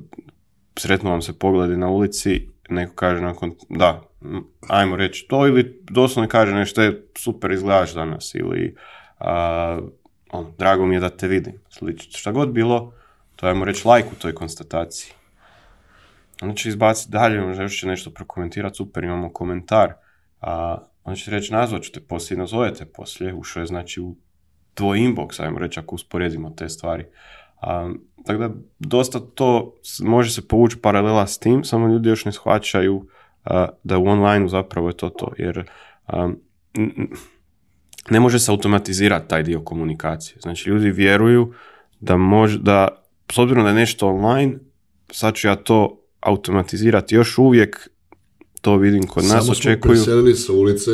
sretno vam se pogledi na ulici, neko kaže nakon, da, ajmo reći to, ili doslovno kaže nešto je super izgledaš danas, ili ono, drago mi je da te vidim, slično. Šta god bilo, to ajmo reći lajku u toj konstataciji. Onda će izbaciti dalje, možda još će nešto prokomentirati, super, imamo komentar. A, će reći, nazvat ću te poslije nazovete poslije, ušao je znači u tvoj inbox, ajmo reći, ako usporedimo te stvari. tako da, dosta to može se povući paralela s tim, samo ljudi još ne shvaćaju da u online zapravo je to to, jer ne može se automatizirati taj dio komunikacije. Znači, ljudi vjeruju da može, da, s obzirom da je nešto online, sad ću ja to automatizirati. Još uvijek to vidim kod nas, očekuju. Samo smo ulice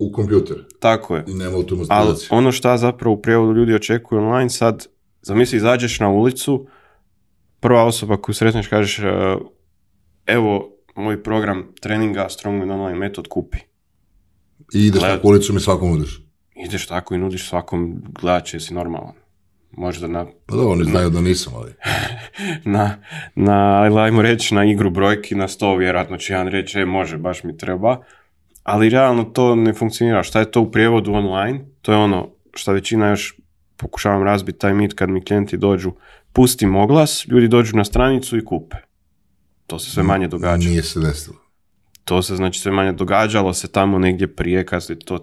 u kompjuter. Tako je. I nema Ali ono što zapravo u prijevodu ljudi očekuju online, sad zamisli izađeš na ulicu, prva osoba koju sretneš kažeš e, evo moj program treninga Strongman Online Metod kupi. I ideš Gled... tako ulicom i svakom nudiš. Ideš tako i nudiš svakom, gledat će si normalan. Možda na... Pa da, oni znaju da nisam, ali... na, na, ajmo reći, na igru brojki, na sto vjerojatno će jedan reći, e, može, baš mi treba, ali realno to ne funkcionira. Šta je to u prijevodu online? To je ono što većina još pokušavam razbiti taj mit kad mi klijenti dođu, pustim oglas, ljudi dođu na stranicu i kupe. To se sve manje događa. Nije se desilo. To se znači sve manje događalo se tamo negdje prije kad se to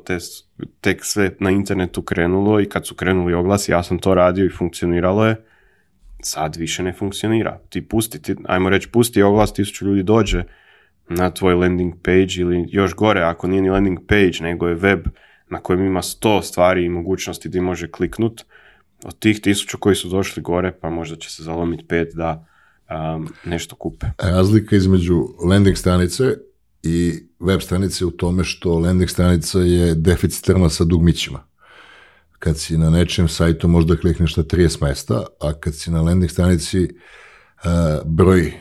tek sve na internetu krenulo i kad su krenuli oglasi, ja sam to radio i funkcioniralo je. Sad više ne funkcionira. Ti pusti, ajmo reći pusti oglas, tisuću ljudi dođe, na tvoj landing page ili još gore, ako nije ni landing page, nego je web na kojem ima 100 stvari i mogućnosti gdje može kliknut, od tih tisuću koji su došli gore, pa možda će se zalomiti pet da um, nešto kupe. E, razlika između landing stranice i web stranice u tome što landing stranica je deficitarna sa dugmićima. Kad si na nečem sajtu možda klikneš na 30 mesta, a kad si na landing stranici e, broj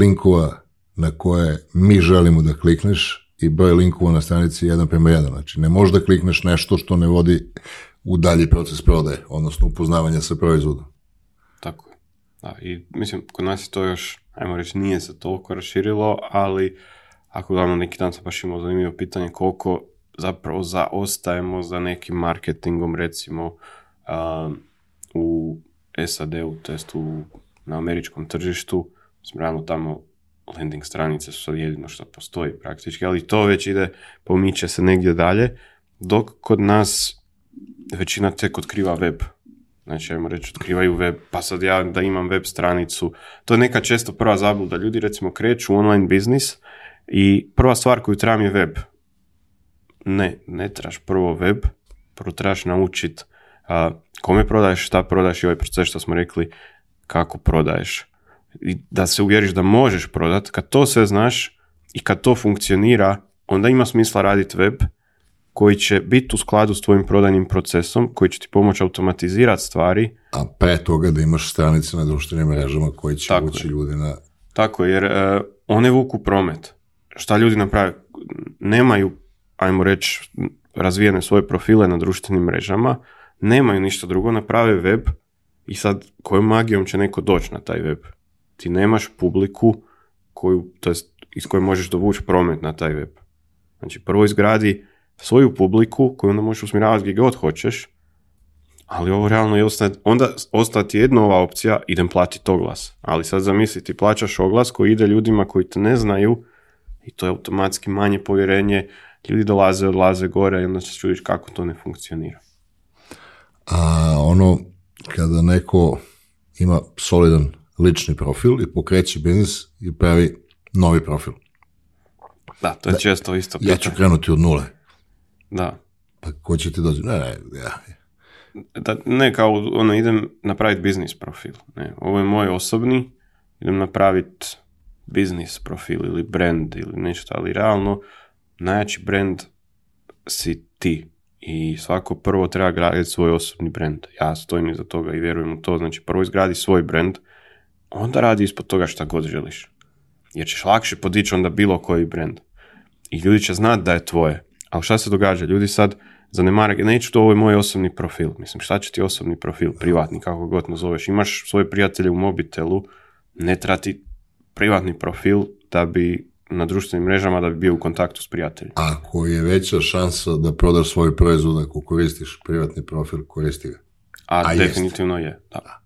linkova na koje mi želimo da klikneš i broj linkova na stranici jedan prema 1. Znači, ne možeš da klikneš nešto što ne vodi u dalji proces prodaje, odnosno upoznavanja sa proizvodom. Tako je. Da, I mislim, kod nas je to još, ajmo reći, nije se toliko raširilo, ali ako gledamo neki dan sam baš imao zanimljivo pitanje koliko zapravo zaostajemo za nekim marketingom, recimo u SAD-u, to u, na američkom tržištu, smo tamo landing stranice su sad jedino što postoji praktički, ali to već ide, pomiče se negdje dalje, dok kod nas većina tek otkriva web. Znači, ajmo reći, otkrivaju web, pa sad ja da imam web stranicu. To je neka često prva zabluda. Ljudi, recimo, kreću online biznis i prva stvar koju trebam je web. Ne, ne trebaš prvo web, prvo trebaš naučit kome prodaješ, šta prodaješ i ovaj proces što smo rekli, kako prodaješ da se uvjeriš da možeš prodat, kad to sve znaš i kad to funkcionira, onda ima smisla raditi web koji će biti u skladu s tvojim prodajnim procesom, koji će ti pomoći automatizirati stvari. A pre toga da imaš stranice na društvenim mrežama koji će Tako ljudi na... Tako jer uh, one vuku promet. Šta ljudi naprave? Nemaju, ajmo reći, razvijene svoje profile na društvenim mrežama, nemaju ništa drugo, naprave web i sad kojom magijom će neko doći na taj web? ti nemaš publiku koju, to iz koje možeš dovući promet na taj web. Znači prvo izgradi svoju publiku koju onda možeš usmjeravati gdje god hoćeš, ali ovo realno je ostati, onda ostati jedna ova opcija, idem platiti oglas. Ali sad zamisliti, plaćaš oglas koji ide ljudima koji te ne znaju i to je automatski manje povjerenje, ljudi dolaze, odlaze gore i onda se čudiš kako to ne funkcionira. A ono, kada neko ima solidan lični profil i pokreći biznis i pravi novi profil. Da, to je često isto pitanje. Ja ću krenuti od nule. Da. Pa ko će ti doći? Ne, ne, ja. Da, ne, kao ono, idem napraviti biznis profil. Ne. Ovo je moj osobni, idem napraviti biznis profil ili brand ili nešto, ali realno najjači brand si ti i svako prvo treba graditi svoj osobni brand. Ja stojim iza toga i vjerujem u to. Znači prvo izgradi svoj brand, onda radi ispod toga šta god želiš. Jer ćeš lakše podići onda bilo koji brand. I ljudi će znat da je tvoje. Ali šta se događa? Ljudi sad zanemare, neću to, ovo je moj osobni profil. Mislim, šta će ti osobni profil, privatni, kako god nazoveš. Imaš svoje prijatelje u mobitelu, ne trati privatni profil da bi na društvenim mrežama da bi bio u kontaktu s prijateljima. Ako je veća šansa da prodaš svoj proizvod ako koristiš privatni profil, koristi ga. A, definitivno je, da.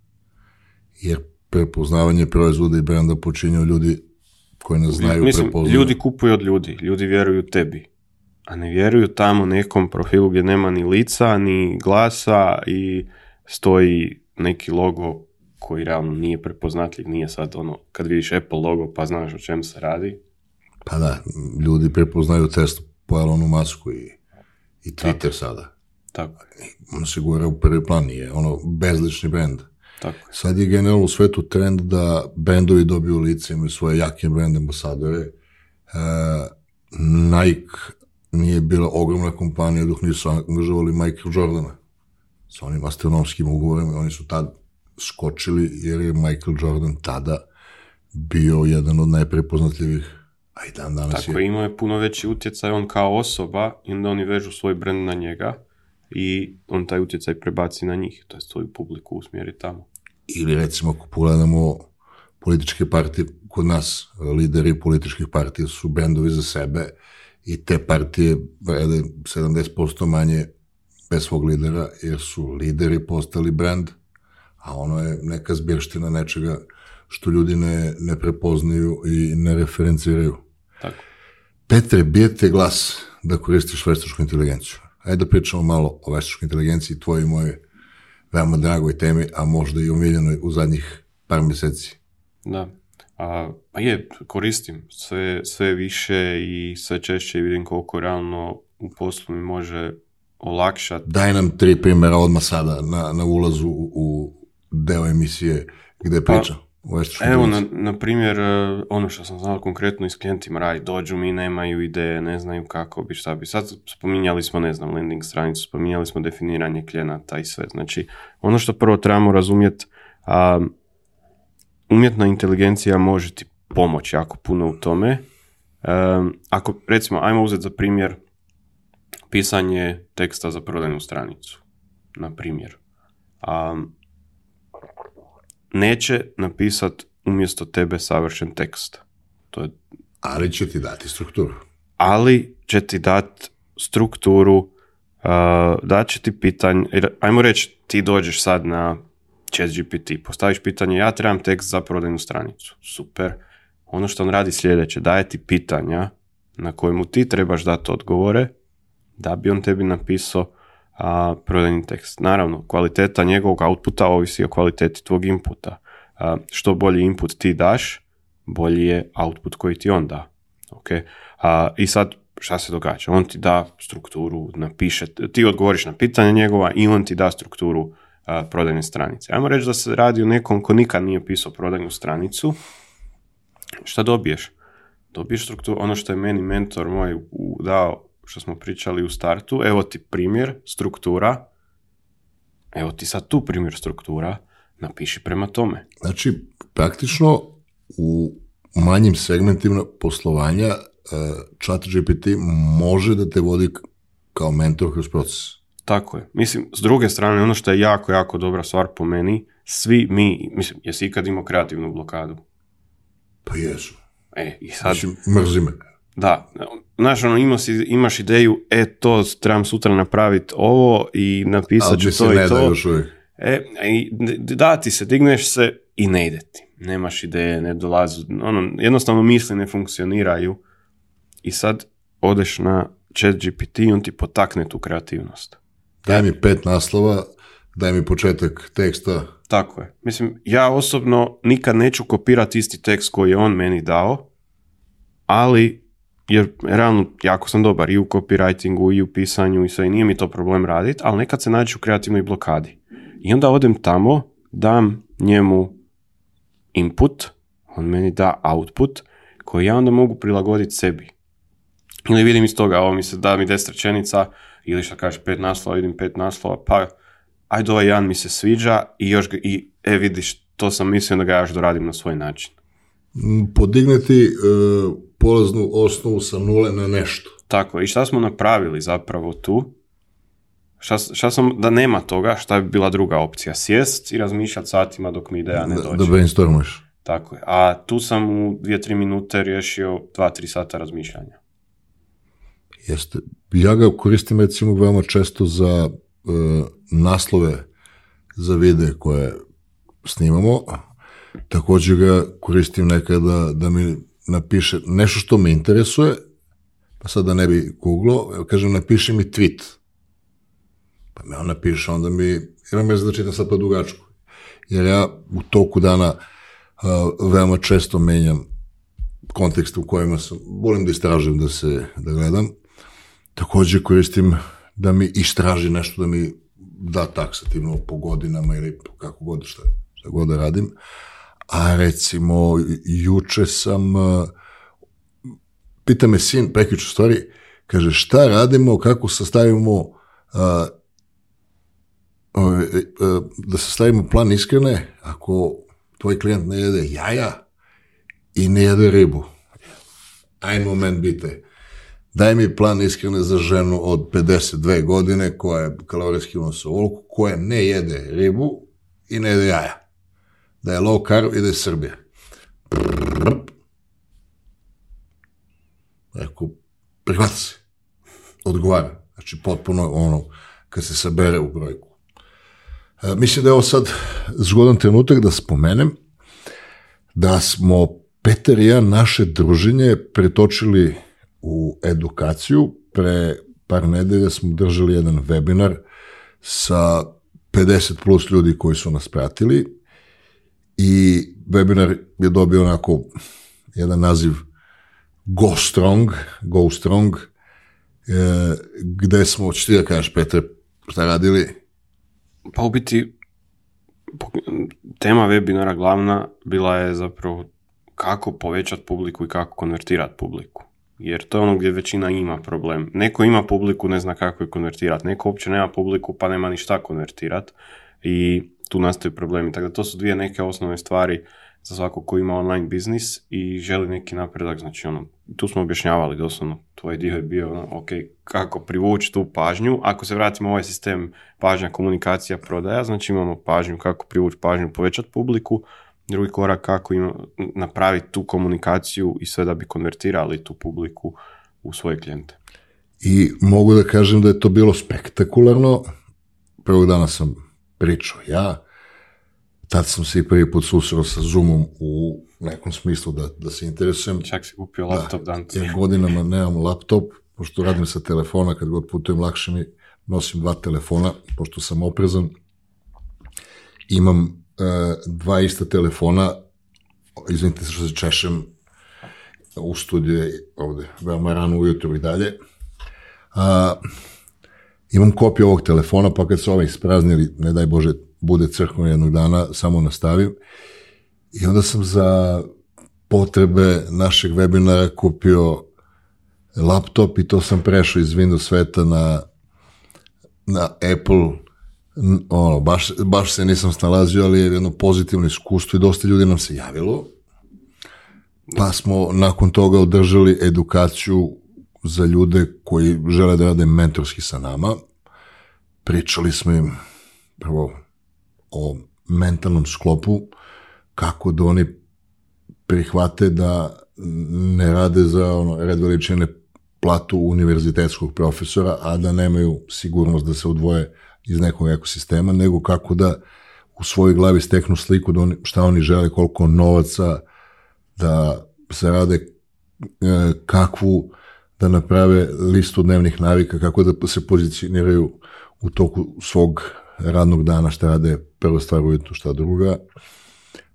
Jer prepoznavanje proizvoda i brenda počinju ljudi koji ne znaju Mislim, prepoznaju. ljudi kupuju od ljudi, ljudi vjeruju tebi, a ne vjeruju tamo nekom profilu gdje nema ni lica, ni glasa i stoji neki logo koji realno nije prepoznatljiv, nije sad ono, kad vidiš Apple logo pa znaš o čem se radi. Pa da, ljudi prepoznaju testu po Elonu Masku i, i Twitter Tako. sada. Tako. On se gura u prvi plan, ono bezlični brend. Tako. Sad je generalno u svetu trend da bendovi dobiju lice, imaju svoje jake brand ambasadore. E, Nike nije bila ogromna kompanija dok nisu angažovali Michael Jordana sa onim astronomskim ugovorima oni su tad skočili jer je Michael Jordan tada bio jedan od najprepoznatljivih a i dan danas Tako je. imao je puno veći utjecaj on kao osoba i onda oni vežu svoj brend na njega i on taj utjecaj prebaci na njih, to je svoju publiku usmjeri tamo. Ili recimo ako pogledamo političke partije kod nas, eh, lideri političkih partija su bendovi za sebe i te partije vrede 70% manje bez svog lidera, jer su lideri postali brand, a ono je neka zbirština nečega što ljudi ne, ne prepoznaju i ne referenciraju. Tako. Petre, bijete glas da koristiš veštačku inteligenciju. Ajde da pričamo malo o veštačkoj inteligenciji, tvojoj i moje veoma dragoj temi, a možda i omiljenoj u zadnjih par meseci. Da. A, pa je, koristim sve, sve više i sve češće vidim koliko realno u poslu mi može olakšati. Daj nam tri primjera odmah sada na, na ulazu u, deo emisije gde je pa, Evo, na, primjer, e, ono što sam znao konkretno i s klijentima radi, dođu mi, nemaju ideje, ne znaju kako bi, šta bi. Sad spominjali smo, ne znam, landing stranicu, spominjali smo definiranje klijenata i sve. Znači, ono što prvo trebamo razumjeti, umjetna inteligencija može ti pomoći jako puno u tome. E, ako, recimo, ajmo uzeti za primjer pisanje teksta za prodajnu stranicu, na primjer. a neće napisat umjesto tebe savršen tekst. To je... Ali će ti dati strukturu. Ali će ti dati strukturu, uh, dat će ti pitanje, ajmo reći ti dođeš sad na chat GPT, postaviš pitanje, ja trebam tekst za prodajnu stranicu. Super. Ono što on radi sljedeće, daje ti pitanja na kojemu ti trebaš dati odgovore da bi on tebi napisao a, prodajni tekst. Naravno, kvaliteta njegovog outputa ovisi o kvaliteti tvog inputa. što bolji input ti daš, bolji je output koji ti on da. Okay? A, I sad, šta se događa? On ti da strukturu, napiše, ti odgovoriš na pitanje njegova i on ti da strukturu a, prodajne stranice. Ajmo reći da se radi o nekom ko nikad nije pisao prodajnu stranicu. Šta dobiješ? Dobiješ strukturu, ono što je meni mentor moj dao što smo pričali u startu, evo ti primjer, struktura, evo ti sad tu primjer struktura, napiši prema tome. Znači, praktično u manjim segmentima poslovanja e, chat GPT može da te vodi kao mentor kroz proces. Tako je. Mislim, s druge strane, ono što je jako, jako dobra stvar po meni, svi mi, mislim, jesi ikad imao kreativnu blokadu? Pa jesu. E, i sad... Da, znaš, ono, imaš ideju, e, to trebam sutra napraviti ovo i napisat ću to i to. e, da ti se, digneš se i ne ide ti. Nemaš ideje, ne dolazu, ono, jednostavno misli ne funkcioniraju i sad odeš na chat GPT i on ti potakne tu kreativnost. Daj mi pet naslova, daj mi početak teksta. Tako je. Mislim, ja osobno nikad neću kopirati isti tekst koji je on meni dao, ali jer realno jako sam dobar i u copywritingu i u pisanju i sve, nije mi to problem raditi, ali nekad se nađu u kreativnoj blokadi. I onda odem tamo, dam njemu input, on meni da output, koji ja onda mogu prilagoditi sebi. Ili vidim iz toga, ovo mi se da mi deset rečenica, ili što kažeš pet naslova, vidim pet naslova, pa ajde ovaj jedan mi se sviđa i još i e vidiš, to sam mislio da ga ja još doradim na svoj način. Podigneti e, polaznu osnovu sa nule na nešto. Tako, i šta smo napravili zapravo tu? Šta, sam, da nema toga, šta bi bila druga opcija? Sjest i razmišljati satima dok mi ideja ne dođe. Da, Tako je. A tu sam u dvije, tri minute riješio dva, tri sata razmišljanja. Jeste. Ja ga koristim recimo veoma često za e, naslove za videe koje snimamo, Također ga koristim nekada da mi napiše nešto što me interesuje, pa sad da ne bi googlo, kažem napiši mi tweet. Pa me on napiše, onda mi, imam ja da čitam sad pa dugačku. Jer ja u toku dana veoma često menjam kontekst u kojima sam, volim da istražujem, da se, da gledam. Takođe koristim da mi istraži nešto, da mi da taksativno po godinama ili kako god šta, god da radim. A recimo, juče sam, e, pita me sin, prekriču stvari, kaže šta radimo, kako sastavimo e, e, da sastavimo plan iskrene, ako tvoj klijent ne jede jaja i ne jede ribu. Aj moment bite. Daj mi plan iskrene za ženu od 52 godine koja je kalorijski unosa koja ne jede ribu i ne jede jaja da je low carb i da je Srbija. Rekao, se. Odgovara. Znači, potpuno ono, kad se sabere u brojku. E, mislim da je ovo sad zgodan trenutak da spomenem da smo Peter i ja naše druženje pretočili u edukaciju. Pre par nedelja smo držali jedan webinar sa 50 plus ljudi koji su nas pratili i webinar je dobio onako jedan naziv Go Strong, Go Strong, e, smo, ti da kažeš, šta radili? Pa u biti, tema webinara glavna bila je zapravo kako povećati publiku i kako konvertirati publiku. Jer to je ono gdje većina ima problem. Neko ima publiku, ne zna kako je konvertirati. Neko uopće nema publiku, pa nema ništa konvertirati. I tu nastaju problemi. Tako da to su dvije neke osnovne stvari za svakog ko ima online biznis i želi neki napredak, znači ono, tu smo objašnjavali doslovno, tvoj dio je bio ono, ok, kako privući tu pažnju, ako se vratimo u ovaj sistem pažnja, komunikacija, prodaja, znači imamo pažnju, kako privući pažnju, povećati publiku, drugi korak kako napraviti tu komunikaciju i sve da bi konvertirali tu publiku u svoje klijente. I mogu da kažem da je to bilo spektakularno, prvog dana sam Pričao Ja tad sam se prvi put susreo sa Zoomom u nekom smislu da, da se interesujem. Čak si kupio laptop da, godinama nemam laptop, pošto radim sa telefona, kad god putujem lakše mi nosim dva telefona, pošto sam oprezan. Imam e, dva ista telefona, izvinite se što se češem u studiju ovde, veoma rano ujutro i dalje imam kopiju ovog telefona, pa kad se ovaj ispraznili, ne daj Bože, bude crkva jednog dana, samo nastavim. I onda sam za potrebe našeg webinara kupio laptop i to sam prešao iz Windows sveta na, na Apple. Ono, baš, baš se nisam snalazio, ali je jedno pozitivno iskustvo i dosta ljudi nam se javilo. Pa smo nakon toga održali edukaciju za ljude koji žele da rade mentorski sa nama. Pričali smo im prvo o mentalnom sklopu, kako da oni prihvate da ne rade za ono, red veličine platu univerzitetskog profesora, a da nemaju sigurnost da se odvoje iz nekog ekosistema, nego kako da u svojoj glavi steknu sliku da oni, šta oni žele, koliko novaca da se rade, e, kakvu da naprave listu dnevnih navika kako da se pozicioniraju u toku svog radnog dana šta rade prvo stvar ujutru šta druga.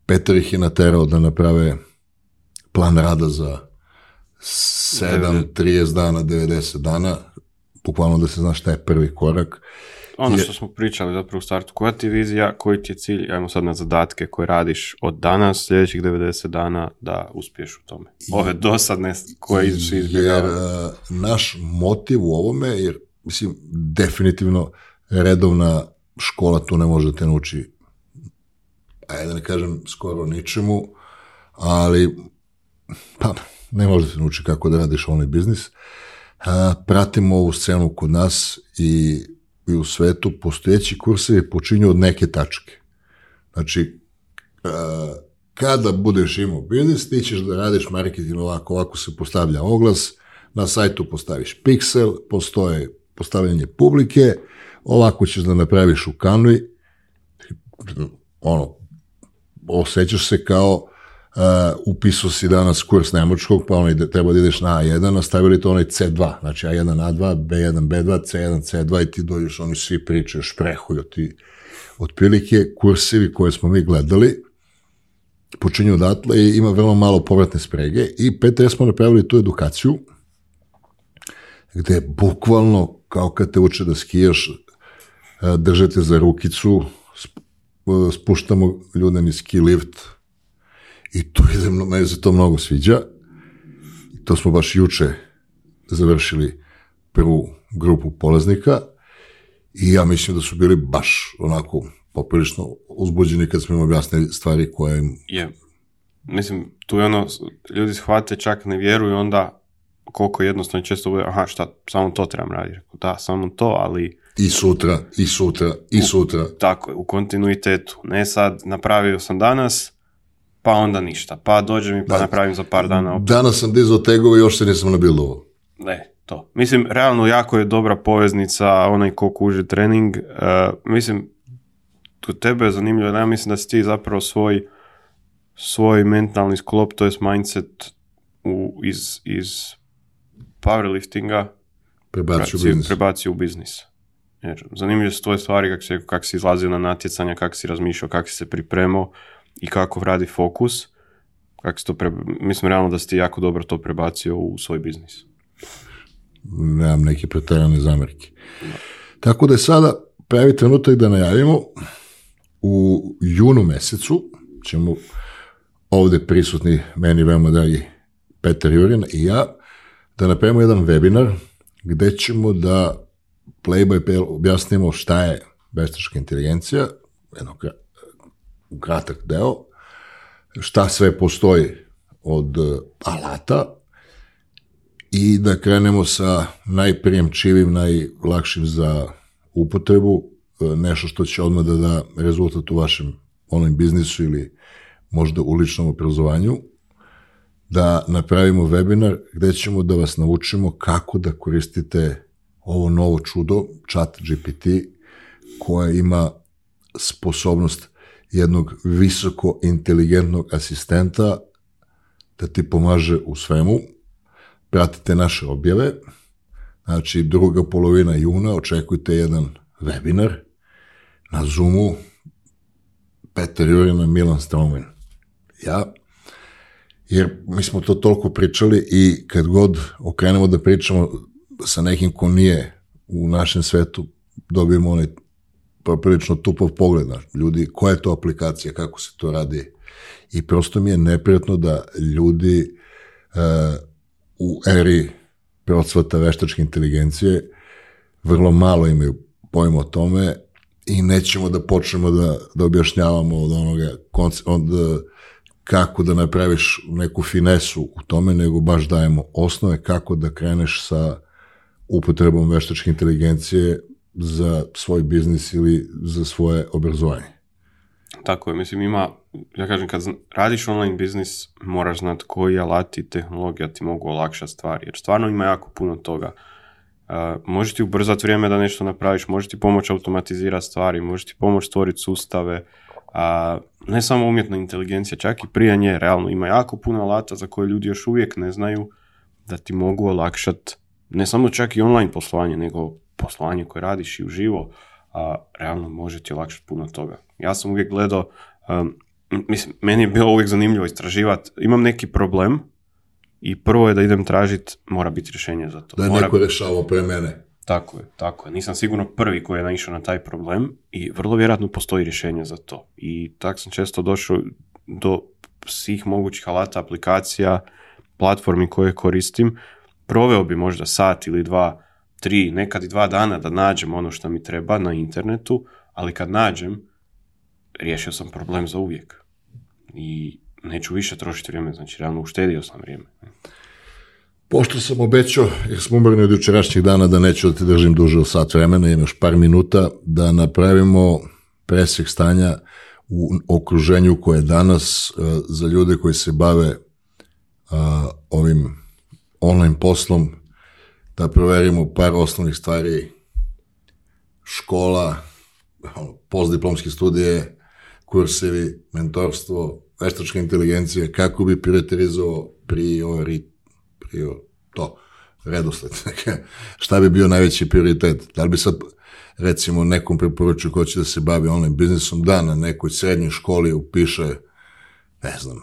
Petar ih je naterao da naprave plan rada za 7, 30 dana, 90 dana, bukvalno da se zna šta je prvi korak ono što smo pričali zapravo u startu, koja ti je vizija, koji ti je cilj, ajmo sad na zadatke koje radiš od danas, sljedećih 90 dana da uspiješ u tome. Ove dosadne koje su Jer e, naš motiv u ovome, jer mislim definitivno redovna škola tu ne može te nauči, ajde da ne kažem skoro ničemu, ali pa ne može te nauči kako da radiš onaj biznis. E, pratimo ovu scenu kod nas i i u svetu postojeći kursevi je počinju od neke tačke. Znači, e, kada budeš imao biznis, ti ćeš da radiš marketing ovako, ovako se postavlja oglas, na sajtu postaviš piksel, postoje postavljanje publike, ovako ćeš da napraviš u kanvi, ono, osjećaš se kao Uh, upisao si danas kurs Nemočkog, pa onaj treba da ideš na A1, a to onaj C2, znači A1, A2, B1, B2, C1, C2 i ti dođeš, oni svi pričaju, šprehuju ti. Otprilike, kursivi koje smo mi gledali, počinju odatle i ima veoma malo povratne sprege i PTS smo napravili tu edukaciju, gde bukvalno, kao kad te uče da skijaš, e, držete za rukicu, e, spuštamo ljude niz ski lift, i tu je meni se to mnogo sviđa. To smo baš juče završili prvu grupu polaznika i ja mislim da su bili baš onako poprilično uzbuđeni kad smo im objasnili stvari koje Je. Mislim, tu je ono, ljudi shvate, čak ne vjeruju onda koliko jednostavno često bude, aha, šta, samo to trebam raditi. Da, samo to, ali... I sutra, i sutra, i sutra. tako je, u kontinuitetu. Ne sad, napravio sam danas, pa onda ništa, pa dođem i pa napravim za par dana. Opet. Danas sam dizao tegove, još se nisam nabildovao. Ne, to. Mislim, realno jako je dobra poveznica onaj ko kuži trening. E, mislim, tu tebe je zanimljivo, ja mislim da si ti zapravo svoj, svoj mentalni sklop, to jest mindset u, iz, iz powerliftinga prebacio, u biznis. Jer, zanimljivo su tvoje stvari, kako si, kak si izlazio na natjecanja, kako si razmišljao, kako si se pripremao i kako radi fokus, kako to pre... mislim realno da ste jako dobro to prebacio u svoj biznis. Nemam neke pretarane zamjerke. Tako da je sada pravi trenutak da najavimo u junu mesecu ćemo ovdje prisutni meni veoma dragi Petar Jurin i ja da napravimo jedan webinar gde ćemo da play by objasnimo šta je veštačka inteligencija, jedno kratak deo, šta sve postoji od e, alata i da krenemo sa najprijemčivim, najlakšim za upotrebu, e, nešto što će odmah da da rezultat u vašem onom biznisu ili možda uličnom obrazovanju, da napravimo webinar gdje ćemo da vas naučimo kako da koristite ovo novo čudo, chat GPT, koja ima sposobnost jednog visoko inteligentnog asistenta da ti pomaže u svemu. Pratite naše objave. Znači, druga polovina juna očekujte jedan webinar na Zoomu Petar Jurina, Milan Stromin. Ja, jer mi smo to toliko pričali i kad god okrenemo da pričamo sa nekim ko nije u našem svetu, dobijemo onaj prilično tupov pogled na ljudi, koja je to aplikacija, kako se to radi. I prosto mi je neprijatno da ljudi e, u eri procvata veštačke inteligencije vrlo malo imaju pojma o tome i nećemo da počnemo da, objašnjavamo od onoga od, e, kako da napraviš neku finesu u tome, nego baš dajemo osnove kako da kreneš sa upotrebom veštačke inteligencije za svoj biznis ili za svoje obrazovanje. Tako je, mislim ima, ja kažem kad radiš online biznis moraš znati koji alati i tehnologija ti mogu olakšati stvari, jer stvarno ima jako puno toga. Uh, može ti ubrzati vrijeme da nešto napraviš, može ti pomoć automatizirati stvari, može ti pomoć stvoriti sustave, a, ne samo umjetna inteligencija, čak i prije nje, realno ima jako puno alata za koje ljudi još uvijek ne znaju da ti mogu olakšati ne samo čak i online poslovanje, nego poslovanje koje radiš i uživo, a realno može ti olakšati puno toga. Ja sam uvijek gledao, um, mislim, meni je bilo uvijek zanimljivo istraživati, imam neki problem i prvo je da idem tražiti, mora biti rješenje za to. Da je mora... neko rješavao pre mene. Tako je, tako je. Nisam sigurno prvi koji je naišao na taj problem i vrlo vjerojatno postoji rješenje za to. I tak sam često došao do svih mogućih alata, aplikacija, platformi koje koristim. Proveo bi možda sat ili dva tri, nekad i dva dana da nađem ono što mi treba na internetu, ali kad nađem, riješio sam problem za uvijek. I neću više trošiti vrijeme, znači realno uštedio sam vrijeme. Pošto sam obećao, jer smo umrli od jučerašnjeg dana, da neću da te držim duže od sat vremena, imam još par minuta, da napravimo presjek stanja u okruženju koje je danas e, za ljude koji se bave e, ovim online poslom, da proverimo par osnovnih stvari. Škola, ono, postdiplomske studije, kursevi, mentorstvo, veštačka inteligencija, kako bi prioriterizovao priori, prior, to, redosled. Šta bi bio najveći prioritet? Da li bi sad, recimo, nekom preporučio ko će da se bavi online biznisom, da na nekoj srednjoj školi upiše, ne znam,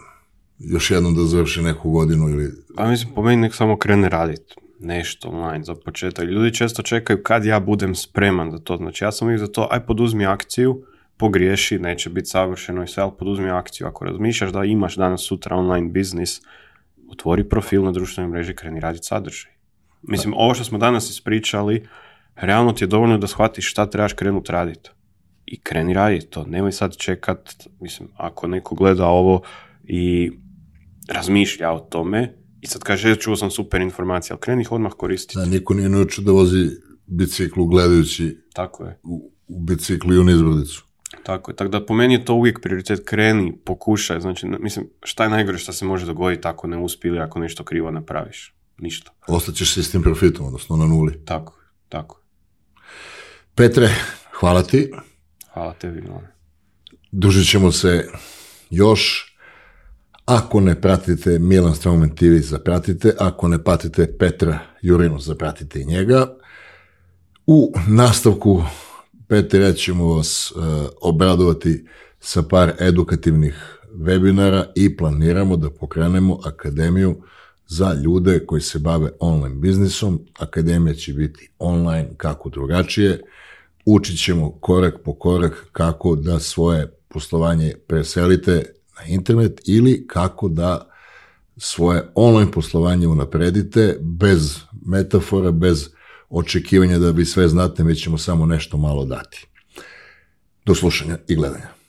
još jednom da završi neku godinu ili... A mislim, po meni nek samo krene raditi nešto online za početak. Ljudi često čekaju kad ja budem spreman za to. Znači ja sam uvijek za to, aj poduzmi akciju, pogriješi, neće biti savršeno i sve, ali poduzmi akciju. Ako razmišljaš da imaš danas sutra online biznis, otvori profil na društvenoj mreži, kreni raditi sadržaj. Mislim, ovo što smo danas ispričali, realno ti je dovoljno da shvatiš šta trebaš krenuti raditi. I kreni raditi to. Nemoj sad čekat, mislim, ako neko gleda ovo i razmišlja o tome, i sad kaže, čuo sam super informacije, ali kreni ih odmah koristiti. Da, niko nije naučio da vozi biciklu gledajući Tako je. U, u biciklu i u nizbrdicu. Tako je, tako da po meni je to uvijek prioritet, kreni, pokušaj, znači, mislim, šta je najgore što se može dogoditi ako ne uspije ili ako nešto krivo napraviš? Ništa. Ostaćeš se s tim profitom, odnosno na nuli. Tako, tako. Petre, hvala ti. Hvala tebi, Milane. Dužit ćemo se još ako ne pratite Milan Stroman TV, zapratite. Ako ne pratite Petra Jurinu, zapratite i njega. U nastavku, petra ćemo vas e, obradovati sa par edukativnih webinara i planiramo da pokrenemo akademiju za ljude koji se bave online biznisom. Akademija će biti online, kako drugačije. Učit ćemo korak po korak kako da svoje poslovanje preselite na internet ili kako da svoje online poslovanje unapredite bez metafora, bez očekivanja da vi sve znate, mi ćemo samo nešto malo dati. Do slušanja i gledanja.